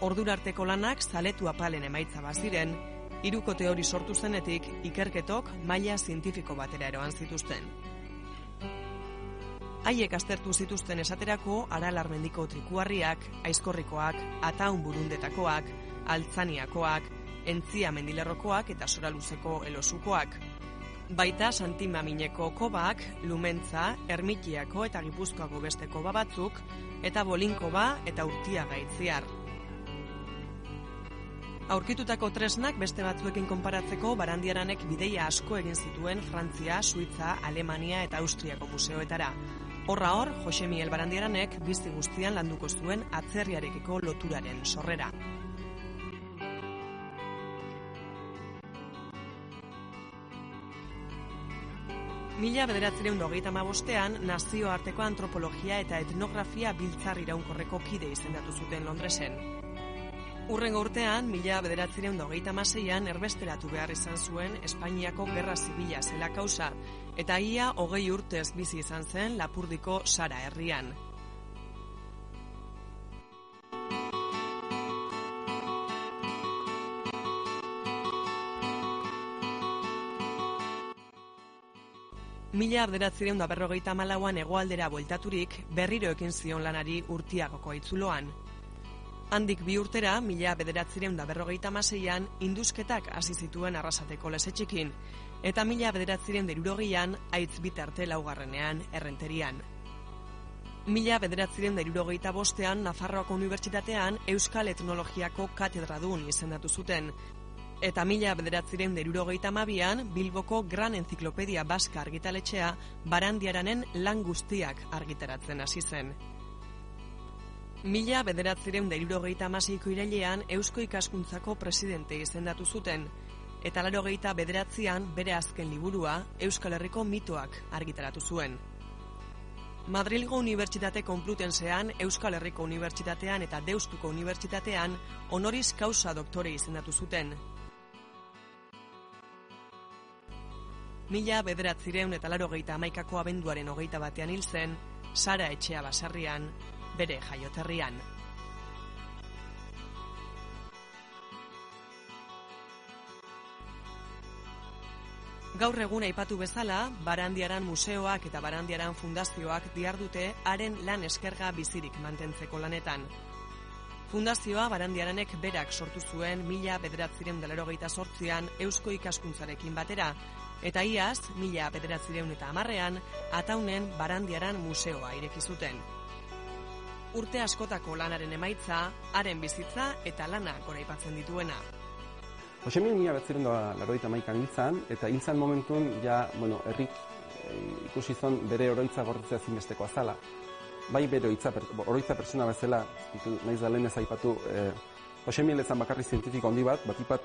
Ordurarteko lanak zaletu apalen emaitza baziren, hiruko teori sortu zenetik ikerketok maila zientifiko batera eroan zituzten. Haiek aztertu zituzten esaterako aralarmendiko trikuarriak, aizkorrikoak, ataun burundetakoak, altzaniakoak, entzia mendilerrokoak eta soraluzeko elosukoak. Baita santimamineko kobak, lumentza, ermitiako eta gipuzkoako beste koba batzuk, eta bolinkoba eta urtia gaitziar. Aurkitutako tresnak beste batzuekin konparatzeko barandiaranek bideia asko egin zituen Frantzia, Suitza, Alemania eta Austriako museoetara. Horra hor, Jose Miguel Barandiaranek bizi guztian landuko zuen atzerriarekiko loturaren sorrera. Mila bederatzireun hogeita bostean, nazioarteko antropologia eta etnografia biltzar iraunkorreko kide izendatu zuten Londresen. Urrengo urtean, mila bederatzireun hogeita maseian erbesteratu behar izan zuen Espainiako Gerra Zibila zela kausa, eta ia hogei urtez bizi izan zen Lapurdiko Sara herrian. Mila bederatzireun da berrogeita malauan egoaldera bueltaturik, berriro ekin zion lanari urtiagoko itzuloan. Handik bi urtera, mila bederatzireun da berrogeita maseian, induzketak hasi zituen arrasateko lesetxikin, eta mila bederatzireun derurogeian, aitz bitarte laugarrenean, errenterian. Mila bederatzireun derurogeita bostean, Nafarroako Unibertsitatean, Euskal Etnologiako katedradun izendatu zuten, eta mila bederatziren derurogeita mabian, Bilboko Gran Enziklopedia Baska argitaletxea barandiaranen lan guztiak argitaratzen hasi zen. Mila bederatziren derurogeita masiko irailean Eusko ikaskuntzako presidente izendatu zuten, eta larogeita bederatzean bere azken liburua Euskal Herriko mitoak argitaratu zuen. Madrilgo Unibertsitate Konplutensean, Euskal Herriko Unibertsitatean eta Deustuko Unibertsitatean honoris causa doktore izendatu zuten, Mila bederatzireun eta laro geita amaikako abenduaren hogeita batean hil zen, Sara etxea basarrian, bere jaioterrian. Gaur egun aipatu bezala, Barandiaran museoak eta Barandiaran fundazioak diardute haren lan eskerga bizirik mantentzeko lanetan. Fundazioa Barandiaranek berak sortu zuen mila bederatzireun delero geita sortzian Eusko ikaskuntzarekin batera, eta iaz, mila bederatzireun eta amarrean, ataunen Barandiaran museoa ireki zuten. Urte askotako lanaren emaitza, haren bizitza eta lana goraipatzen dituena. Jose Mil mila betzeren da laroita maikan hiltzan, eta hiltzan momentun, ja, bueno, errik ikusi zon bere oroitza gordetzea zinbesteko azala. Bai bere oroitza, oroitza persona bezala, ditu, naiz da lehen ez aipatu, eh, Jose Mil ezan bakarri zientifiko handi bat, batipat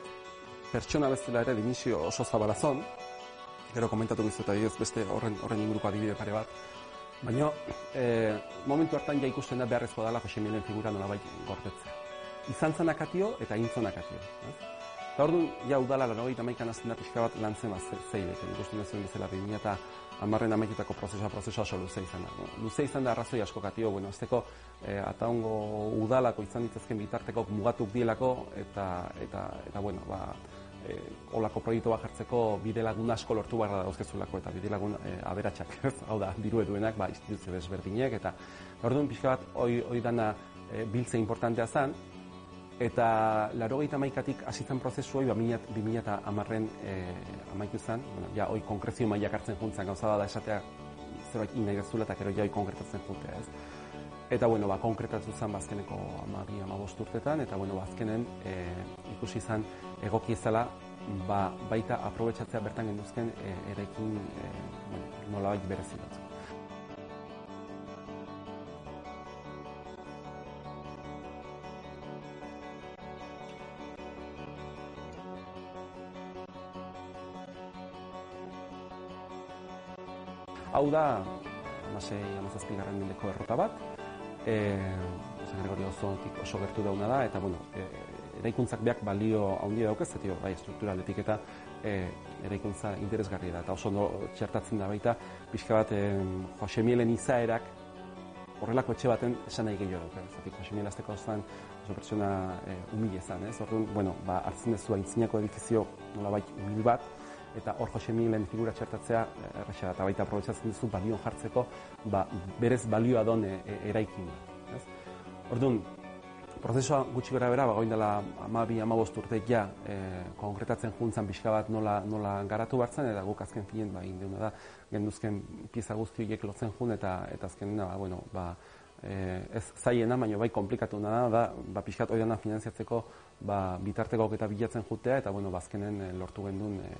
pertsona bezala ere dimisio oso zabalazon, gero komentatu gizu eta beste horren, horren inguruko adibide pare bat. Baina, e, momentu hartan ja ikusten da beharrezkoa dela Jose Milen figura nola bai gordetzea. Izan zen akatio eta intzon akatio. Eta hor ja udala lano gaita maikan azten da pixka bat lan zen zeile, ikusten da zuen bezala bimia eta amarren amaiketako prozesua, prozesua oso luze izan da. Luze izan da arrazoi asko katio, bueno, azteko e, ataungo udalako izan ditzazken bitarteko mugatuk dielako eta, eta, eta bueno, ba, e, olako proiektu bat jartzeko bide lagun asko lortu barra dauzkezulako eta bide lagun e, aberatsak, [LAUGHS] hau da, diru eduenak, ba, instituzio desberdinek, eta orduan pixka bat, oi, oi dana e, biltze importantea zen, eta laro gaita maikatik azitzen prozesu hori, ba, bi mila eta amarren e, amaitu zen, bueno, ja, oi konkrezio maiak hartzen juntzen, gauza da esatea zerbait inaigazula eta gero ja oi konkretatzen juntea, ez? Eta, bueno, ba, konkretatu zen bazkeneko amabi, amabost urtetan, eta, bueno, bazkenen e, ikusi zen egoki ezala, ba, baita aprobetsatzea bertan genduzken e, erekin e, bueno, nola baita berezi batzuk. Hau da, amasei, amazazpi garren mendeko errota bat, e, San Gregorio oso, oso gertu dauna da, eta, bueno, e, eraikuntzak beak balio handia daukez, eta bai, strukturaletik eta e, eraikuntza interesgarria da, eta oso no, txertatzen da baita, pixka bat, e, Jose Mielen izaerak, horrelako etxe baten esan nahi gehiago dauka. Zatik, Jose Miel azteko zen, oso pertsona e, humile zen, ez? Orduan, bueno, ba, hartzen dezu aintzinako edifizio nola bai humil bat, eta hor Jose Miguelen figura txertatzea eh, erresa eta baita aprobetsatzen duzu balion jartzeko ba, berez balioa don e, e, eraikin. Ez? Orduan, prozesua gutxi gara bera, bagoin dela amabi, amabost urte ja, e, konkretatzen juntzan pixka bat nola, nola garatu bartzen, eta guk azken filen, ba, indeuna da, genduzken pieza guzti horiek lotzen jun, eta, eta azken, ba, bueno, ba, e, ez zaiena, baina bai komplikatu da, da, ba, pixkat hori finanziatzeko ba, bitartekok eta bilatzen jutea, eta bueno, bazkenen e, lortu gendun e,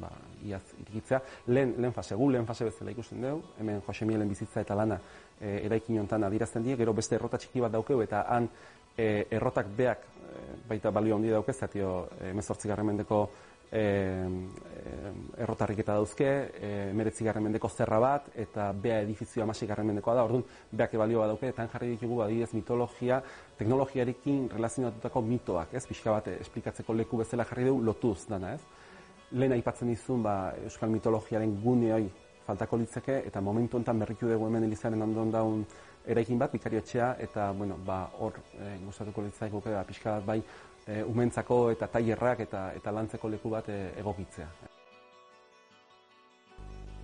ba, iaz irikitzea. Lehen, lehen fase, gu lehen fase bezala ikusten dugu, hemen Jose Mielen bizitza eta lana e, eraikin hontan adirazten die, gero beste errota txiki bat daukeu, eta han e, errotak beak e, baita balio handi daukez, zatio e, mezortzigarren mendeko e, e, errotarriketa dauzke, e, meretzigarren mendeko zerra bat, eta bea edifizioa masigarren mendekoa da, orduan beak ebalioa dauke, eta jarri ditugu adibidez mitologia, teknologiarekin relazionatutako mitoak, ez? Pixka bat esplikatzeko leku bezala jarri dugu lotuz dana, ez? Lehen aipatzen dizun, ba, euskal mitologiaren gune hori faltako litzeke, eta momentu enten berritu dugu hemen elizaren ondon daun eraikin bat, bikariotxea, eta, bueno, ba, hor, e, gustatuko litzaik ba, pixka bat bai, e, umentzako eta tailerrak eta, eta lantzeko leku bat e, egokitzea.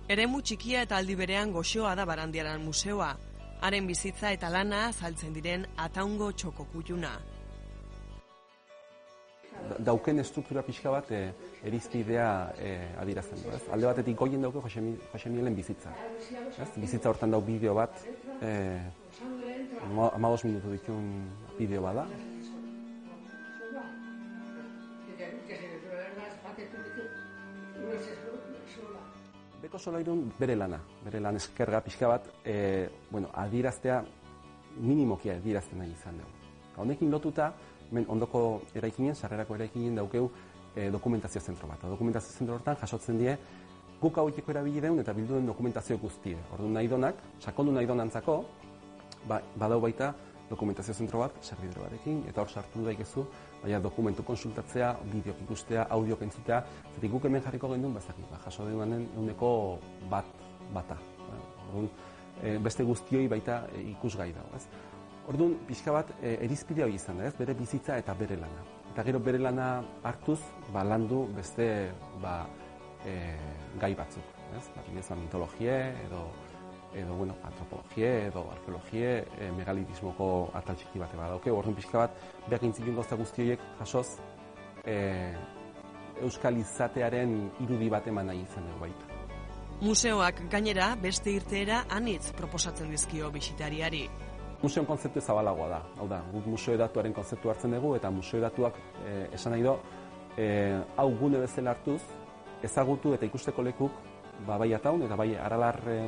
Eremu txikia eta aldi berean goxoa da Barandiaran museoa. Haren bizitza eta lana azaltzen diren ataungo txokokutuna. Da- dauken estruktura pixka bat e, erizpidea e, adirazten du, ez? Alde batetik goien dauke Jose, Mi- Jose Mielen bizitza. Ez? Bizitza hortan dau bideo bat, e, amabos minutu ditun bideo bada. Beko solairun bere lana, bere lan eskerga pixka bat, e, bueno, adiraztea minimokia adirazten nahi izan dugu. Honekin lotuta, men ondoko eraikinen, sarrerako eraikinen daukeu e, dokumentazio zentro bat. Dokumentazio zentro hortan jasotzen die guk haueteko erabili deun eta bildu den dokumentazio guztie. Orduan nahi donak, sakondu nahi donantzako, ba, badau baita dokumentazio zentro bat, servidero batekin, eta hor sartu daikezu, baina dokumentu konsultatzea, bideok ikustea, audiok entzutea, zetik guk hemen jarriko gendun, bazaki, ba, jaso deuanen euneko bat, bata. Orduan, e, beste guztioi baita e, ikusgai dago, ez? Orduan, pixka bat, e, erizpide hori izan ez? Bere bizitza eta bere lana. Eta gero bere lana hartuz, ba, landu beste, ba, e, gai batzuk, ez? Ba, mitologie, edo, edo bueno, antropologie edo arkeologie, e, megalitismoko atal txiki bate badauke. Orduan pixka bat, beak intzilin gauza guzti horiek jasoz, e, euskal izatearen irudi bat eman nahi izan dugu baita. Museoak gainera beste irteera anitz proposatzen dizkio bisitariari. Museon kontzeptu zabalagoa da. Hau da, guk museo datuaren kontzeptu hartzen dugu eta museo datuak e, esan nahi do, e, hau gune bezala hartuz, ezagutu eta ikusteko lekuk, ba, bai ataun eta bai aralar, e,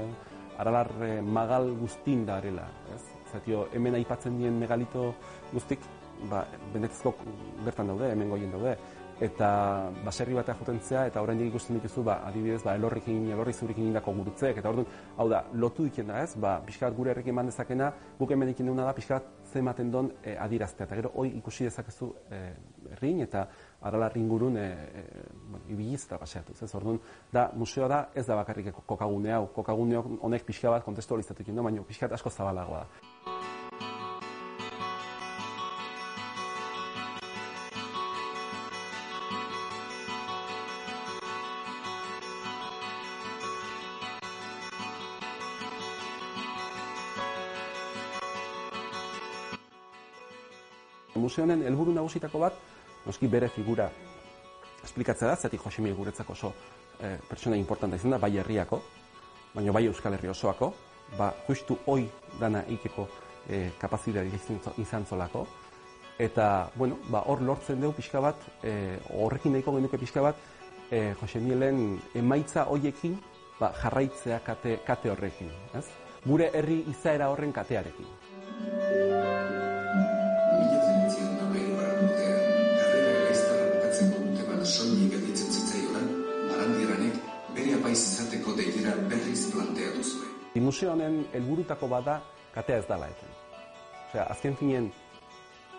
aralar e, magal guztin da arela. Ez? Zatio, hemen aipatzen dien megalito guztik, ba, benetezko bertan daude, hemen goien daude. Eta baserri batea jotentzea eta oraindik ikusten dituzu ba adibidez ba elorrikin elorri zurikin indako gurutzeek eta orduan hau da lotu diken da ez ba pixkat gure herrekin eman dezakena guk hemen ekin duguna da pixkat zematen don e, adiraztea eta gero hoi ikusi dezakezu e, herrin eta aralarri ingurun e, e, bueno, ibiliz eta paseatuz ez? Orduan da museoa da ez da bakarrik kokagune hau. Kokagune honek pixka bat kontestualizatuko du baina pixkat asko zabalagoa da. Museo honen helburu nagusitako bat, noski bere figura esplikatzea da, zatik Josemi guretzako oso e, pertsona importanta izan da, bai herriako, baina bai Euskal Herri osoako, ba, justu hoi dana ikeko e, kapazidea izan zolako, eta, bueno, ba, hor lortzen dugu pixka bat, e, horrekin nahiko genuke pixka bat, e, Josemielen emaitza hoiekin ba, jarraitzea kate, kate horrekin, ez? Gure herri izaera horren katearekin. Deiera berriz planteatu zuen. Museo honen helburutako bada katea ez dala eten. Osea, azken finien,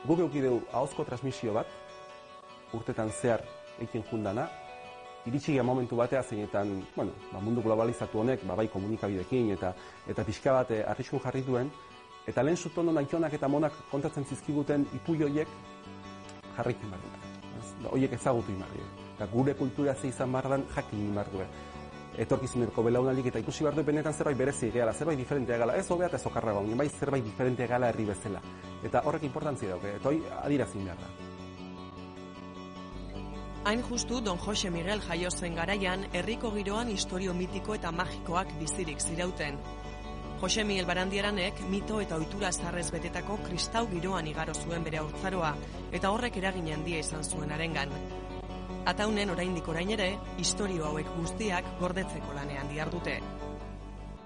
guk eukideu ahozko transmisio bat, urtetan zehar eiken jundana, iritsi gara momentu batea zeinetan, bueno, ba, mundu globalizatu honek, ba, bai komunikabidekin eta eta pixka bat eh, arriskun jarri duen, eta lehen zutono naitonak eta monak kontatzen zizkiguten ipui hoiek jarraikin behar dute. ez? Da, Hoiek ezagutu imarri. Eta gure kultura ze izan behar dan jakin du. Etorkizuneko belaunaldik eta ikusi behar du benetan zerbait berezi gala, zerbait diferentea gala, ez hobea eta ez okarrago, bai zerbait diferentea gala herri bezala. Eta horrek importantzia dauke, eta hoi adirazin behar da. Hain justu Don Jose Miguel jaio zen garaian, herriko giroan historio mitiko eta magikoak bizirik zirauten. Jose Miguel Barandiaranek mito eta ohitura zarrez betetako kristau giroan igaro zuen bere haurtzaroa, eta horrek eragin handia izan zuen arengan. Ataunen oraindik orain ere, historio hauek guztiak gordetzeko lanean dihardute.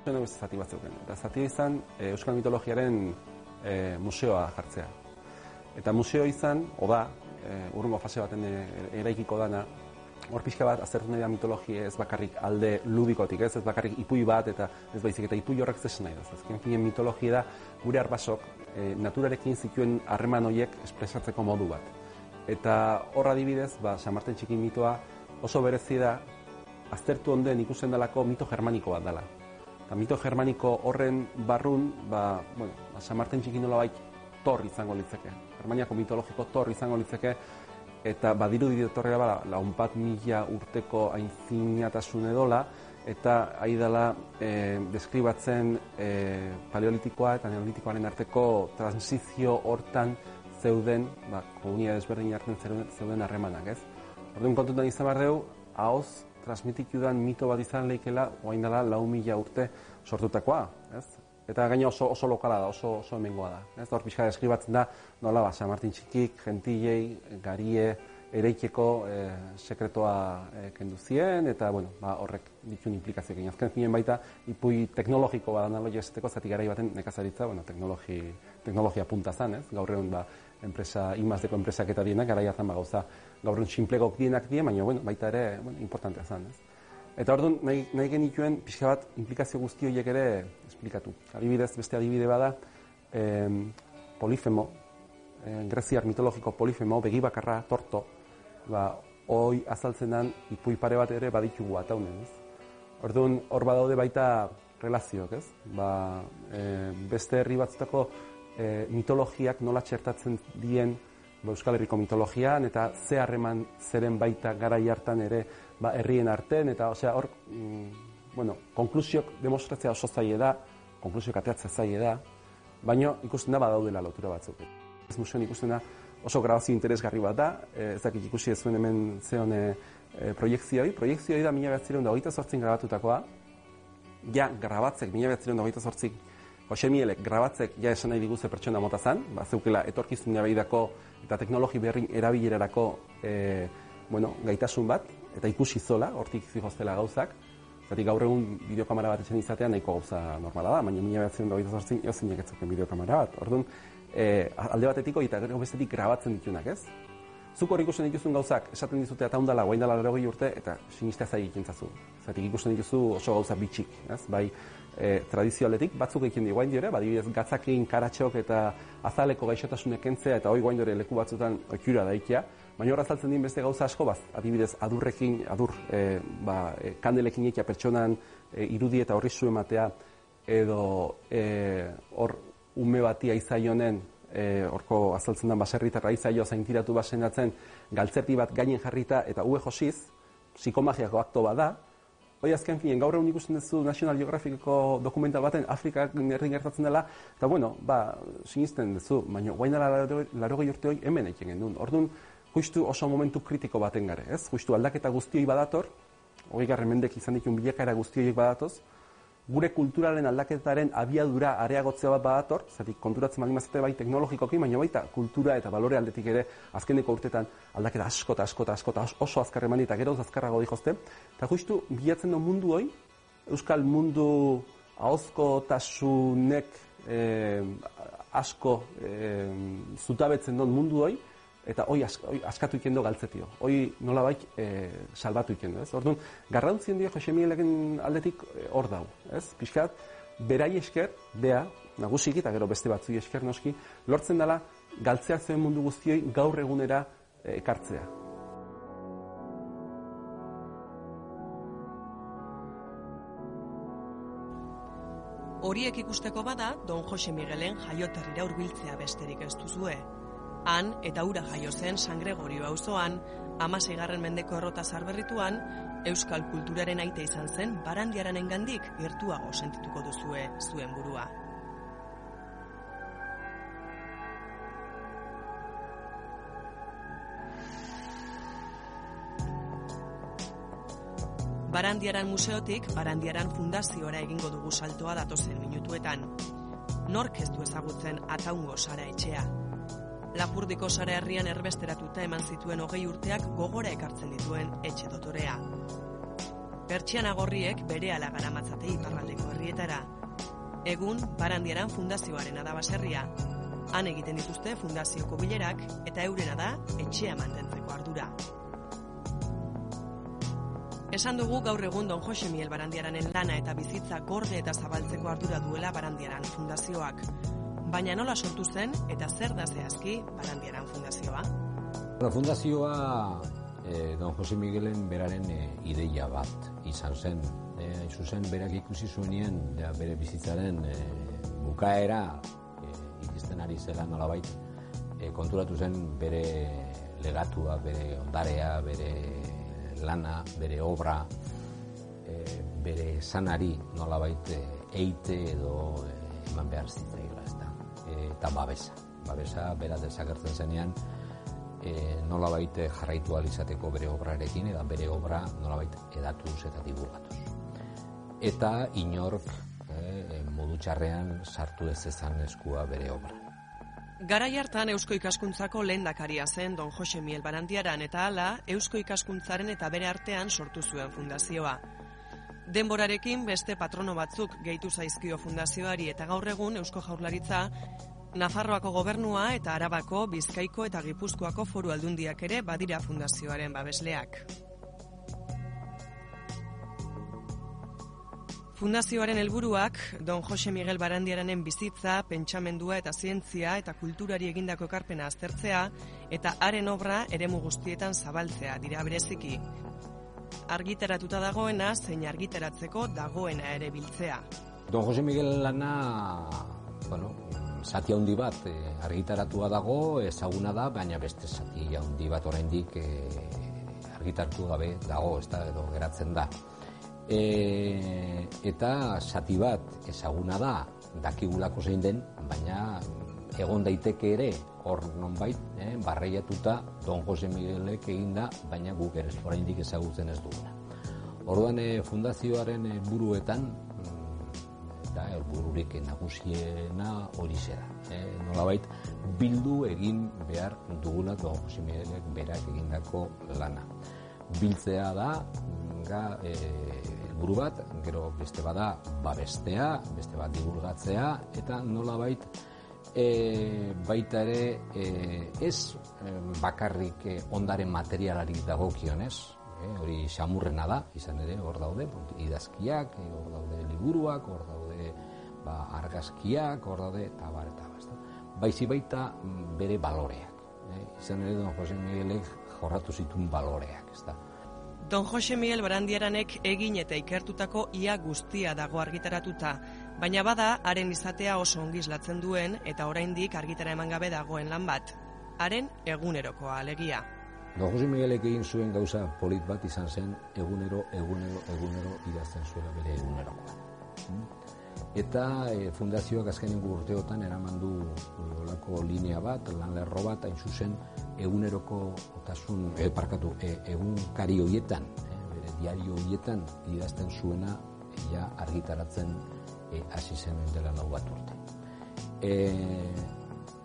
Beste zati batzuk. Eta zati izan e, Euskal Mitologiaren e, museoa jartzea. Eta museo izan, oda, e, urrungo fase baten eraikiko dana, hor pixka bat aztertu nahi da mitologia ez bakarrik alde ludikotik, ez, ez bakarrik ipui bat eta ez baizik eta ipui horrek zesan nahi da. Azken finen mitologia da gure arbasok e, naturarekin zituen harreman horiek espresatzeko modu bat. Eta hor adibidez, ba, San Marten txikin mitoa oso berezi da aztertu onden ikusten dalako mito germaniko bat dela. Eta mito germaniko horren barrun, ba, bueno, ba, San Marten txikin nola tor izango litzeke. Germaniako mitologiko tor izango litzeke, eta badiru ditorrea bala, laun mila urteko aintzinatasun edola, eta ari dela e, deskribatzen e, paleolitikoa eta neolitikoaren arteko transizio hortan zeuden, ba, komunia desberdin hartzen zeuden, harremanak, ez? Orduan kontutan izan behar dugu, haoz transmitiku mito bat izan leikela, oain dela lau mila urte sortutakoa, ez? Eta gaina oso, oso lokala da, oso, oso hemengoa da. Ez hor pixka deskribatzen da, nola ba, San Martin txikik, gentilei, garie, ereikeko e, sekretoa e, kendu zien, eta bueno, ba, horrek ditun implikazioak egin. Azken finen baita, ipui teknologiko bat analogia esateko, zati garai baten nekazaritza, bueno, teknologi, teknologia punta zan, ez? Gaur egun, ba, enpresa, imazteko enpresak eta dienak, gara jartan ba, gauza, gaur egun sinplegok dienak dien, baina, bueno, baita ere, bueno, importantea zan, ez? Eta orduan nahi, nahi genituen pixka bat implikazio guzti horiek ere esplikatu. Adibidez, beste adibide bada, eh, polifemo, eh, greziar mitologiko polifemo, begibakarra, torto, ba, hoi azaltzenan ipui pare bat ere baditugu ataunen, ez? Orduan, hor badaude baita relazioak, ez? Ba, e, beste herri batzutako e, mitologiak nola txertatzen dien ba, Euskal Herriko mitologian, eta ze harreman zeren baita garai hartan ere ba, herrien arten, eta osea, hor, mm, bueno, konklusiok demostratzea oso zaie da, konklusiok ateatzea zaie da, baina ikusten da badaudela lotura batzuk. Ez museoan ikusten da oso grabazio interesgarri bat da, e, ez dakit ikusi ez zuen hemen zeon e, proiekzioi, proiekzioi da mila behatzireun da hogeita sortzin grabatutakoa, ja, grabatzek mila behatzireun da hogeita sortzik, Jose Mielek grabatzek ja esan nahi diguze pertsona mota zan, ba, zeukela etorkizun behidako eta teknologi berrin erabilerarako e, bueno, gaitasun bat, eta ikusi zola, hortik zihoztela gauzak, Zati gaur egun bideokamera bat etxen izatea nahiko gauza normala da, baina mila behatzen da zortzin, eozinek etzuken bideokamera bat. Orduan, e, alde batetiko eta gero bestetik grabatzen ditunak, ez? Zuk hor ikusten dituzun gauzak, esaten dizute eta ondala, guain dela urte, eta sinistea zai ikintzazu. Zatik ikusten dituzu oso gauza bitxik, ez? Bai, e, tradizioaletik, batzuk egin di guain diore, badibidez gatzakin, karatxok eta azaleko gaixotasunek kentzea, eta hoi guain leku batzutan okiura daikia, Baina hor azaltzen din beste gauza asko baz, adibidez adurrekin, adur, e, ba, e, kandelekin ekia pertsonan e, irudi eta horri zu ematea, edo e, hor ume bati aizaionen, e, horko azaltzen den baserritarra aizaio zaintiratu basenatzen, galtzerti bat gainen jarrita eta ue josiz, psikomagiako akto bada, Hoi azken finen, gaur egun ikusten duzu National Geographiceko dokumental baten Afrika herri gertatzen dela, eta bueno, ba, sinisten duzu, baina guain dela laro gehi urte hoi hemen eiken gendun. Orduan, justu oso momentu kritiko baten gare, ez? Justu aldaketa guztioi badator, hori garren mendek izan ditun bilakaera guztioiek badatoz, gure kulturalen aldaketaren abiadura areagotzea bat badator, zati konturatzen bali mazate bai teknologikoki, baina baita kultura eta balore aldetik ere azkeneko urtetan aldaketa asko eta asko eta asko eta oso azkar eman eta gero azkarrago dihozte, eta justu bilatzen du mundu hoi, euskal mundu ahozko tasunek eh, asko eh, zutabetzen duen mundu hoi, eta hoi askatu ikendo galtzetio. Hoi nolabait e, salbatu ikendo, ez? Orduan, garrantzien dio Jose Mieleken aldetik eh, hor dau, ez? Piskat, berai esker, bea, nagusik eta gero beste batzu esker noski, lortzen dela galtzea zen mundu guztioi gaur egunera eh, ekartzea. Horiek ikusteko bada, Don Jose Miguelen jaioterrira hurbiltzea besterik ez duzue. Han eta ura jaio zen San Gregorio auzoan, amaseigarren mendeko errota zarberrituan, euskal kulturaren aite izan zen barandiaranen gandik gertuago sentituko duzue zuen burua. Barandiaran museotik Barandiaran fundaziora egingo dugu saltoa datozen minutuetan. Nork ez du ezagutzen ataungo sara etxea. Lapurdiko sara herrian erbesteratuta eman zituen hogei urteak gogora ekartzen dituen etxe dotorea. Pertsiana gorriek bere ala garamatzate iparraldeko herrietara. Egun, Barandiaran fundazioaren da baserria. Han egiten dituzte fundazioko bilerak eta eurena da etxea mantentzeko ardura. Esan dugu gaur egun Don Jose Miel Barandiaranen lana eta bizitza gorde eta zabaltzeko ardura duela Barandiaran fundazioak. Baina nola sortu zen eta zer da zehazki Barandiaran fundazioa? La fundazioa eh, Don Jose Miguelen beraren eh, ideia bat izan zen. Eh, hain zuzen berak ikusi zuenien ja, bere bizitzaren eh, bukaera eh, ikisten ari zela nolabait eh, konturatu zen bere legatua, bere ondarea, bere lana, bere obra, e, bere sanari nolabait e, eite edo e, eman behar. E, eta babesa. Babesa, bera desagertzen zenean, e, nolabait jarraitu izateko bere obrarekin, eta bere obra nolabait edatuz eta divulgatuz. Eta inork e, modu txarrean sartu ez ezan eskua bere obra. Garai hartan Eusko Ikaskuntzako lehendakaria zen Don Jose Miel Barandiaran eta hala Eusko Ikaskuntzaren eta bere artean sortu zuen fundazioa. Denborarekin beste patrono batzuk gehitu zaizkio fundazioari eta gaur egun Eusko Jaurlaritza Nafarroako gobernua eta Arabako, Bizkaiko eta Gipuzkoako foru aldundiak ere badira fundazioaren babesleak. Fundazioaren helburuak Don Jose Miguel Barandiaranen bizitza, pentsamendua eta zientzia eta kulturari egindako ekarpena aztertzea eta haren obra eremu guztietan zabaltzea dira bereziki. Argitaratuta dagoena zein argitaratzeko dagoena ere biltzea. Don Jose Miguel lana, bueno, zati handi bat eh, argitaratua dago, ezaguna da, baina beste zati handi bat oraindik eh, argitaratu gabe dago, ez da, edo geratzen da. E, eta zati bat ezaguna da, dakigulako zein den, baina egon daiteke ere hor nonbait, eh, barreiatuta Don Jose Miguelek eginda, baina guk ere oraindik ezagutzen ez duguna. Orduan eh, fundazioaren buruetan da helbururik nagusiena hori zera. Eh, nolabait bildu egin behar dugula Don Jose Miguelek berak egindako lana. Biltzea da ga eh, helburu bat, gero beste bada babestea, beste bat divulgatzea eta nolabait e, baita ere e, ez e, bakarrik e, ondaren materialari dagokionez, e, hori xamurrena da, izan ere hor daude idazkiak, e, hor daude liburuak, hor ba, argazkiak, hor daude eta bar, eta bar, baizi baita mm, bere baloreak. E, izan ere don Jose Miguelek jorratu zituen baloreak, ez da. Don Jose Miguel Barandiaranek egin eta ikertutako ia guztia dago argitaratuta, baina bada haren izatea oso ongi islatzen duen eta oraindik argitara eman gabe dagoen lan bat. Haren egunerokoa alegia. Don Jose Miguelek egin zuen gauza polit bat izan zen egunero, egunero, egunero idazten zuela bere egunerokoa. Eta e, fundazioak azkenengo urteotan eraman du olako linea bat, lan lerro bat, hain zuzen eguneroko otasun, e, parkatu, e, egunkari hoietan, e, bere diario hoietan idazten zuena ja argitaratzen e, zen dela lau bat urte. E,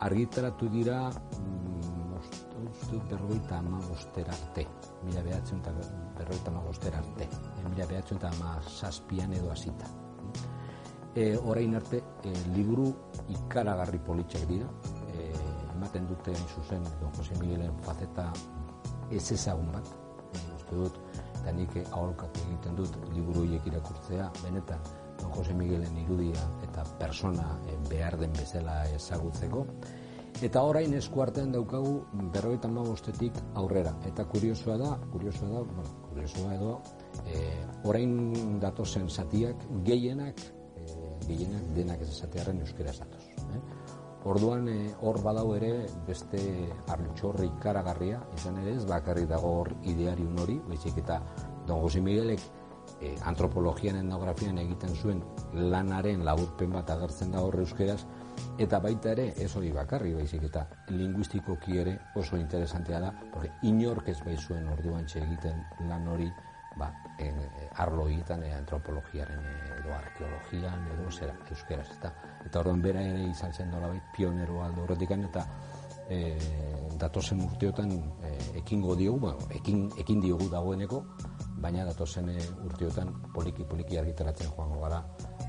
argitaratu dira mm, uste dut berroita ama bostera arte, mila behatzen eta berroita ama bostera arte, e, mila behatzen eta ama saspian edo hasita e, orain arte e, liburu ikaragarri politxak dira e, ematen dute zuzen Don Jose Miguelen faceta ez ezagun bat e, uste dut eta nik aholkatu egiten dut liburu horiek irakurtzea benetan Don Jose Miguelen irudia eta persona e, behar den bezala ezagutzeko Eta orain eskuartean daukagu berrogeita bostetik aurrera. Eta kuriosoa da, kuriosoa da, bueno, kuriosoa edo, e, orain datozen zatiak gehienak gehienak denak ez esatearen euskera esatuz. Eh? Orduan eh, hor badau ere beste altxorri ikaragarria, izan ere ez bakarri dago hor ideariun hori, baizik eta Don Jose Miguelek eh, antropologian etnografian egiten zuen lanaren laburpen bat agertzen da hor euskeraz, eta baita ere ez hori bakarri baizik eta linguistikoki ere oso interesantea da, porque inork ez bai zuen orduan egiten lan hori ba, e, arlo egiten e, antropologiaren e, edo arkeologian edo zera euskeraz eta eta orduan bera ere izan zen nolabait pionero aldo horretik eta e, datozen urteotan e, ekingo diogu, bueno, ekin, ekin diogu dagoeneko, baina datozen e, urteotan poliki poliki argitaratzen joango gara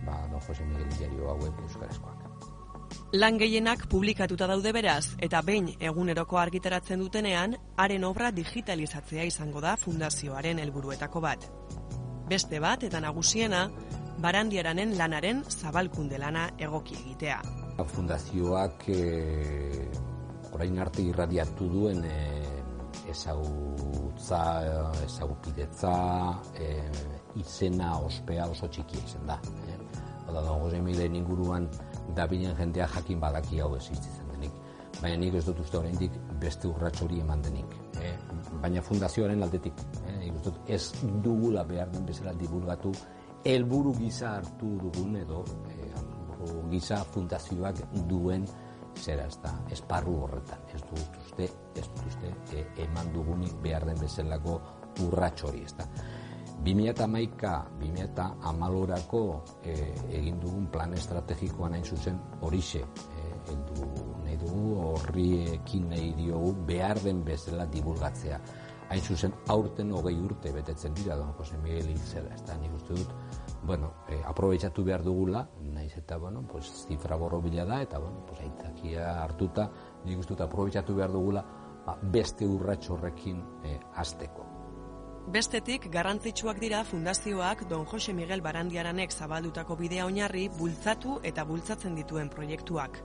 ba, Don Jose Miguel diario hauek euskarazkoak. Lan gehienak publikatuta daude beraz, eta behin eguneroko argitaratzen dutenean, haren obra digitalizatzea izango da fundazioaren helburuetako bat. Beste bat, eta nagusiena, barandiaranen lanaren zabalkunde lana egoki egitea. Fundazioak e, orain arte irradiatu duen e, ezagutza, ezagupidetza, e, izena ospea oso txikia izan da. E. Oda da, Jose Miguelen inguruan dabilen jendea jakin badaki hau existitzen denik. Baina nik ez dut uste oraindik beste urrats hori eman denik. E, baina fundazioaren aldetik, e, nik dut ez dugula behar den bezala divulgatu helburu gisa hartu dugun edo e, gisa fundazioak duen zera ez da, esparru horretan. Ez dut uste, ez dut uste e, eman dugunik behar den bezalako urrats hori ez da. 2008a, 2008 e, egin dugun plan estrategikoa nahi zuzen horixe. E, eldu, nahi dugu horri ekin nahi diogu behar den bezala divulgatzea. Hain zuzen aurten hogei urte betetzen dira, don Jose Miguel Hilzela, ez da, nik uste dut, bueno, e, aprobetsatu behar dugula, naiz eta, bueno, pues, zifra borrobila da, eta, bueno, pues, aitzakia hartuta, nik uste dut, aprobetsatu behar dugula, ba, beste urrats horrekin e, azteko. Bestetik, garrantzitsuak dira fundazioak Don Jose Miguel Barandiaranek zabaldutako bidea oinarri bultzatu eta bultzatzen dituen proiektuak.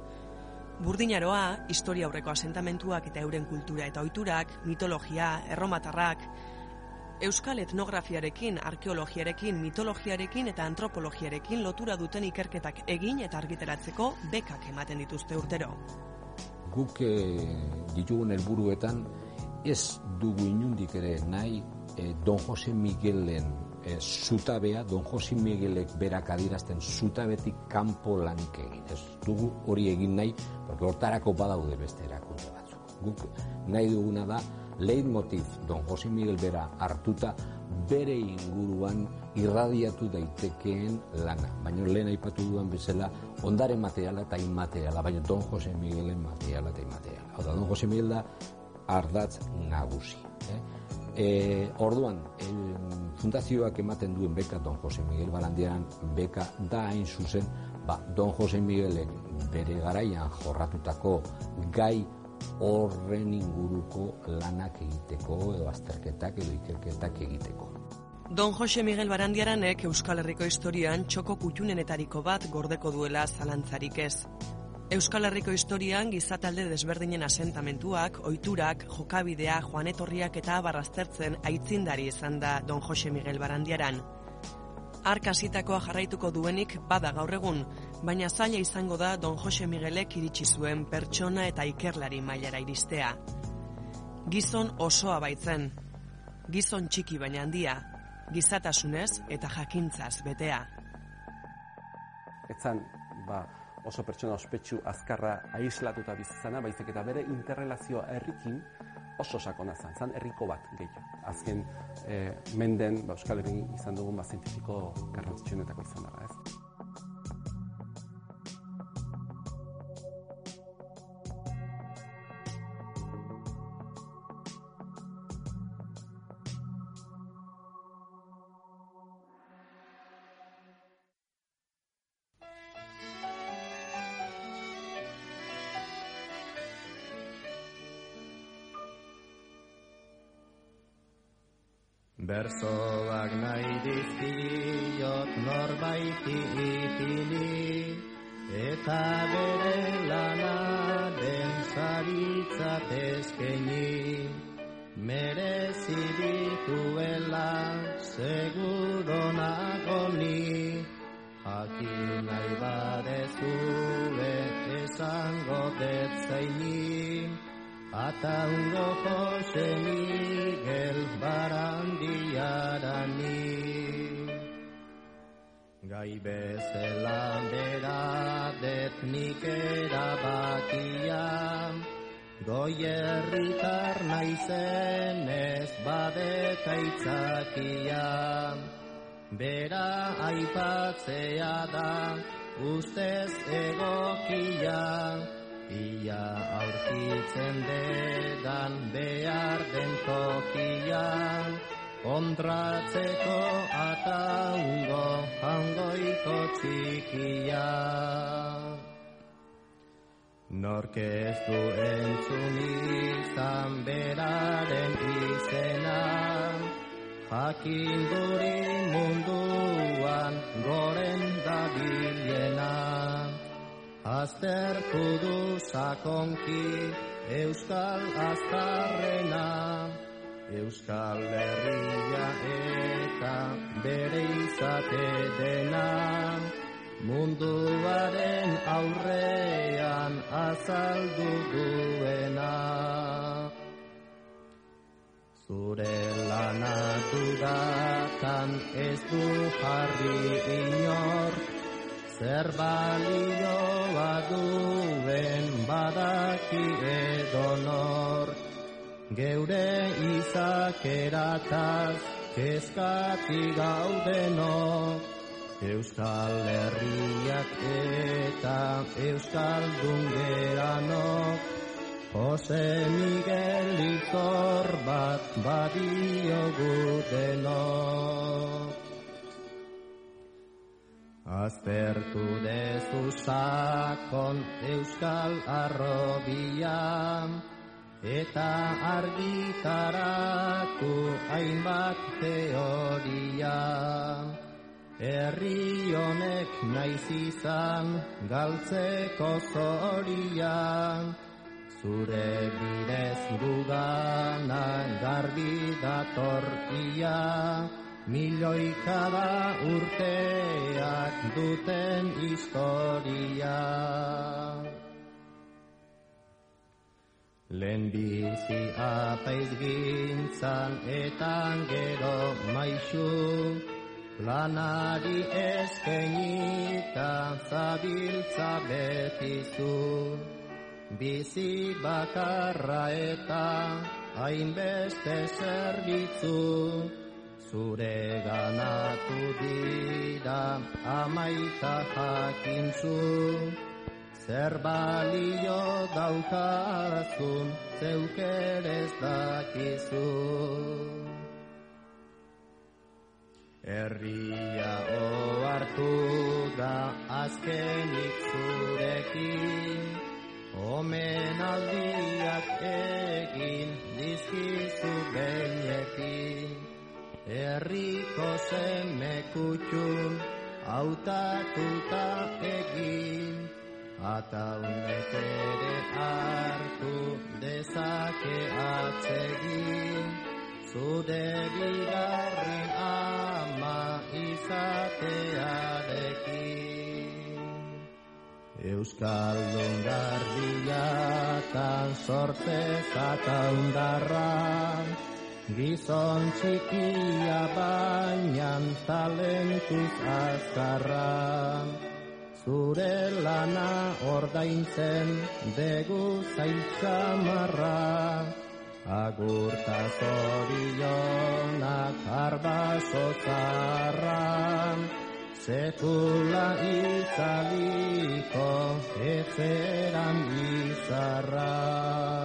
Burdinaroa, historia aurreko asentamentuak eta euren kultura eta ohiturak, mitologia, erromatarrak, euskal etnografiarekin, arkeologiarekin, mitologiarekin eta antropologiarekin lotura duten ikerketak egin eta argiteratzeko bekak ematen dituzte urtero. Guk e, ditugun helburuetan ez dugu inundik ere nahi e, Don Jose Miguelen e, zutabea, Don Jose Miguelek berak adirazten zutabetik kanpo lanik egin. Ez dugu hori egin nahi, porque hortarako badaude beste erakunde batzuk. Guk nahi duguna da, leitmotiv Don Jose Miguel bera hartuta bere inguruan irradiatu daitekeen lana. Baina lehen aipatu duan bezala ondare materiala eta inmateriala, baina Don Jose Miguelen materiala eta inmateriala. Hau da, Don Jose Miguel da ardatz nagusi. Eh? E, orduan, e, fundazioak ematen duen beka Don Jose Miguel Barandiaran beka da hain zuzen ba, Don Jose Miguelek bere garaian jorratutako gai horren inguruko lanak egiteko edo azterketak edo ikerketak egiteko. Don Jose Miguel Barandiaranek Euskal Herriko historian txoko kutxunenetariko bat gordeko duela zalantzarik ez. Euskal Herriko historian gizatalde desberdinen asentamentuak, ohiturak, jokabidea, joanetorriak eta barraztertzen aitzindari izan da Don Jose Miguel Barandiaran. Arkasitakoa jarraituko duenik bada gaur egun, baina zaila izango da Don Jose Miguelek iritsi zuen pertsona eta ikerlari mailara iristea. Gizon osoa baitzen, gizon txiki baina handia, gizatasunez eta jakintzaz betea. Etzan, ba, oso pertsona ospetsu azkarra aislatuta bizitzana, baizik eta bere interrelazioa herrikin oso sakona zen, zan herriko bat gehiago. Azken eh, menden ba, Euskal Herri izan dugun ba, zientifiko garrantzitsuenetako izan dara, ez? Berzoak nahi dizkiot norbaiti ipini Eta bere lana den zaritzat eskeni Merezi dituela seguro nagoni Jakin nahi badezue ez esango detzeini, ataungo Jose Miguel barandiarani. Gai bezala bera detnik erabakia, goierritar naizen ez badeta itzakia. Bera aipatzea da, ustez egokia, ia aurkitzen dedan behar den tokian, kontratzeko ataungo hangoiko txikia. Nork ez du entzun izan beraren izena, jakin guri munduan goren dabilena. Aztertu du sakonki euskal azkarrena, Euskal Herria eta bere izate dena, munduaren aurrean azaldu duena. Zure lanatu datan ez du jarri inor, zer balioa duen edonor. Geure izakerataz kezkati gaudenok, Euskal Herriak eta Euskaldun geranok, Jose Miguel ikor bat badio gutenok. Aztertu dezu sakon Euskal arrobian, eta argitaratu hainbat teoria. Herri honek naiz izan galtzeko zoria, zure bidez gugana garbi dator ia, milioikada urteak duten historia. Lehen bizi apaiz gintzan eta gero maixu, lanari eskenita zabiltza betizu. Bizi bakarra eta hainbeste zerbitzu, zure ganatu dira amaika jakintzu. Zer balio daukazun, zeukerez dakizu. Herria ohartu da azkenik zurekin, omenaldiak egin dizkizu behinekin. Herriko semekutxun, hautatuta egin, Ataunek ere hartu dezake atsegin, Zude bigarren ama izatearekin. Euskaldun garbiatan sortzez ataundarra, Gizon txikia bainan talentuz azkarra, Zure lana ordaintzen degu zaitzamarra, Agurta zorionak arbaso zarra, Sekula itzaliko etzeran izarra.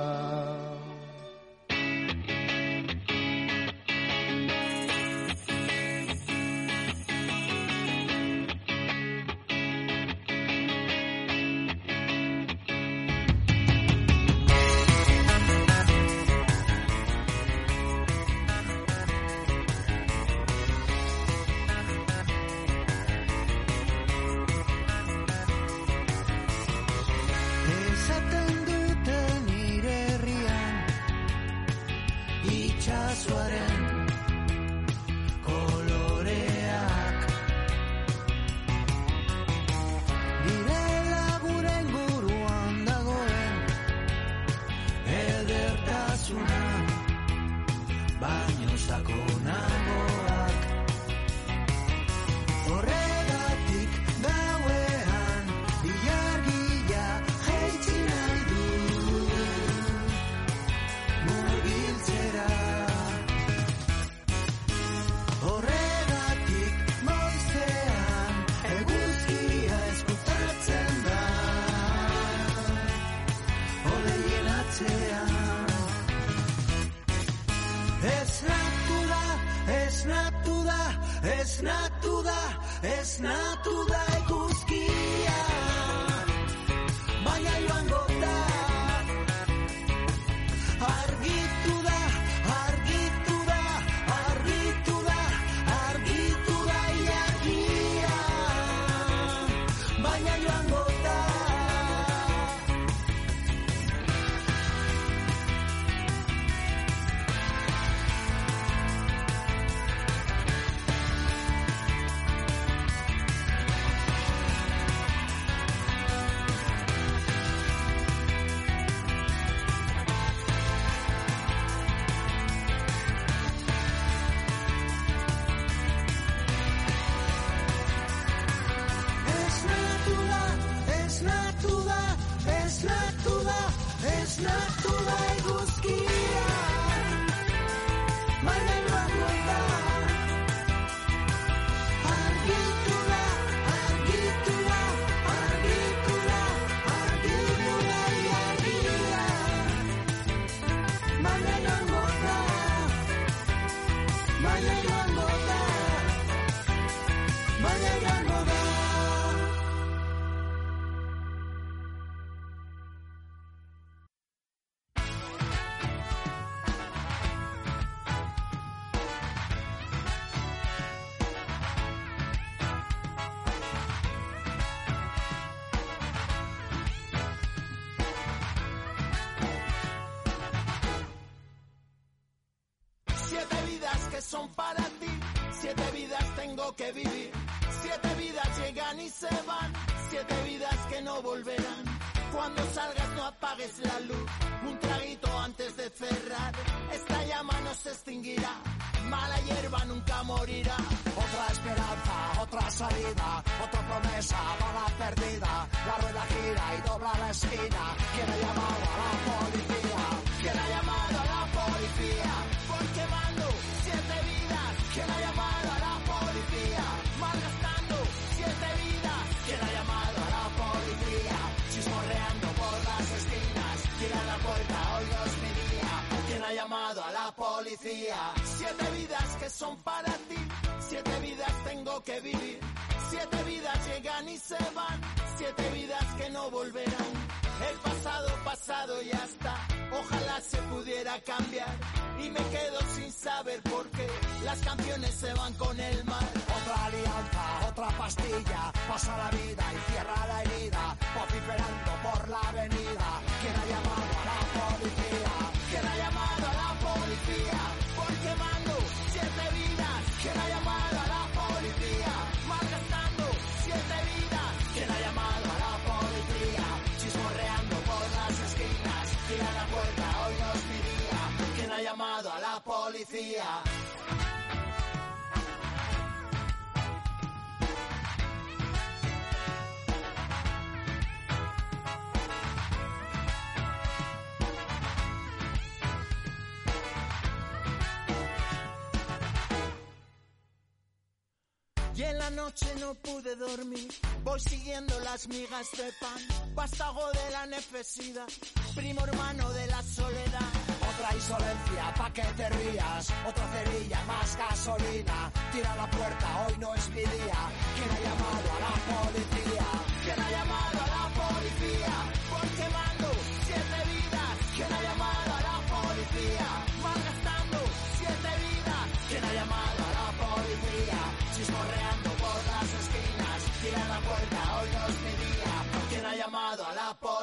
Y en la noche no pude dormir, voy siguiendo las migas de pan, vástago de la necesidad, primo hermano de la soledad. Otra insolencia, pa' que te rías, otra cerilla, más gasolina, tira la puerta, hoy no es mi día, quien ha llamado a la policía, quien ha llamado a la policía, porque mando siete vidas, quien ha llamado a la policía.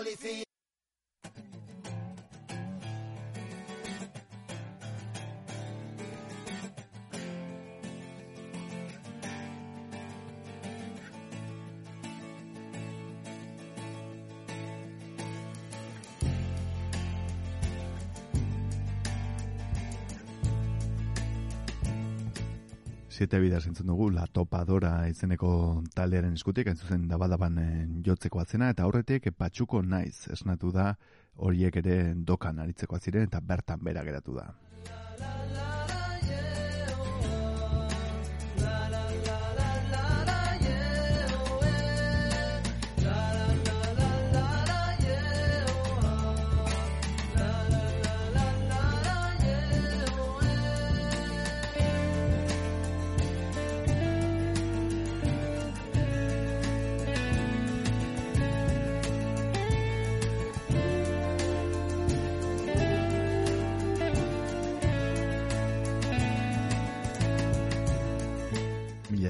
الخالفين Siete bidar zentzun dugu, La Topadora izeneko taldearen eskutik, entzuzen dabadaban eh, jotzeko atzena, eta horretik patxuko naiz, esnatu da horiek ere dokan aritzeko aziren, eta bertan bera geratu da. La, la, la.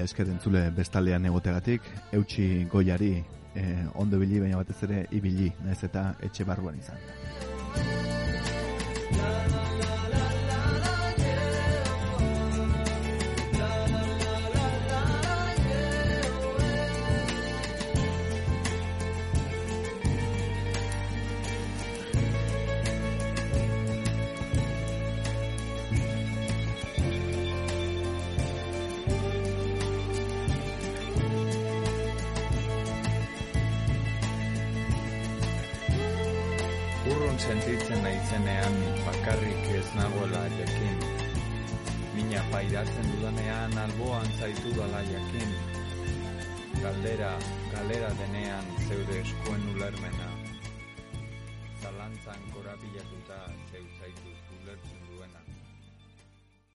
Esker entzule bestalean egotegatik, eutxi goiari e, ondo ibili baina batez ere ibili, naiz eta etxe barruan izan. Pairatzen dudanean alboan zaitu dala jakin. Galdera, galera denean zeure eskuen ulermena. Zalantzan korapilatuta zeu zaitu.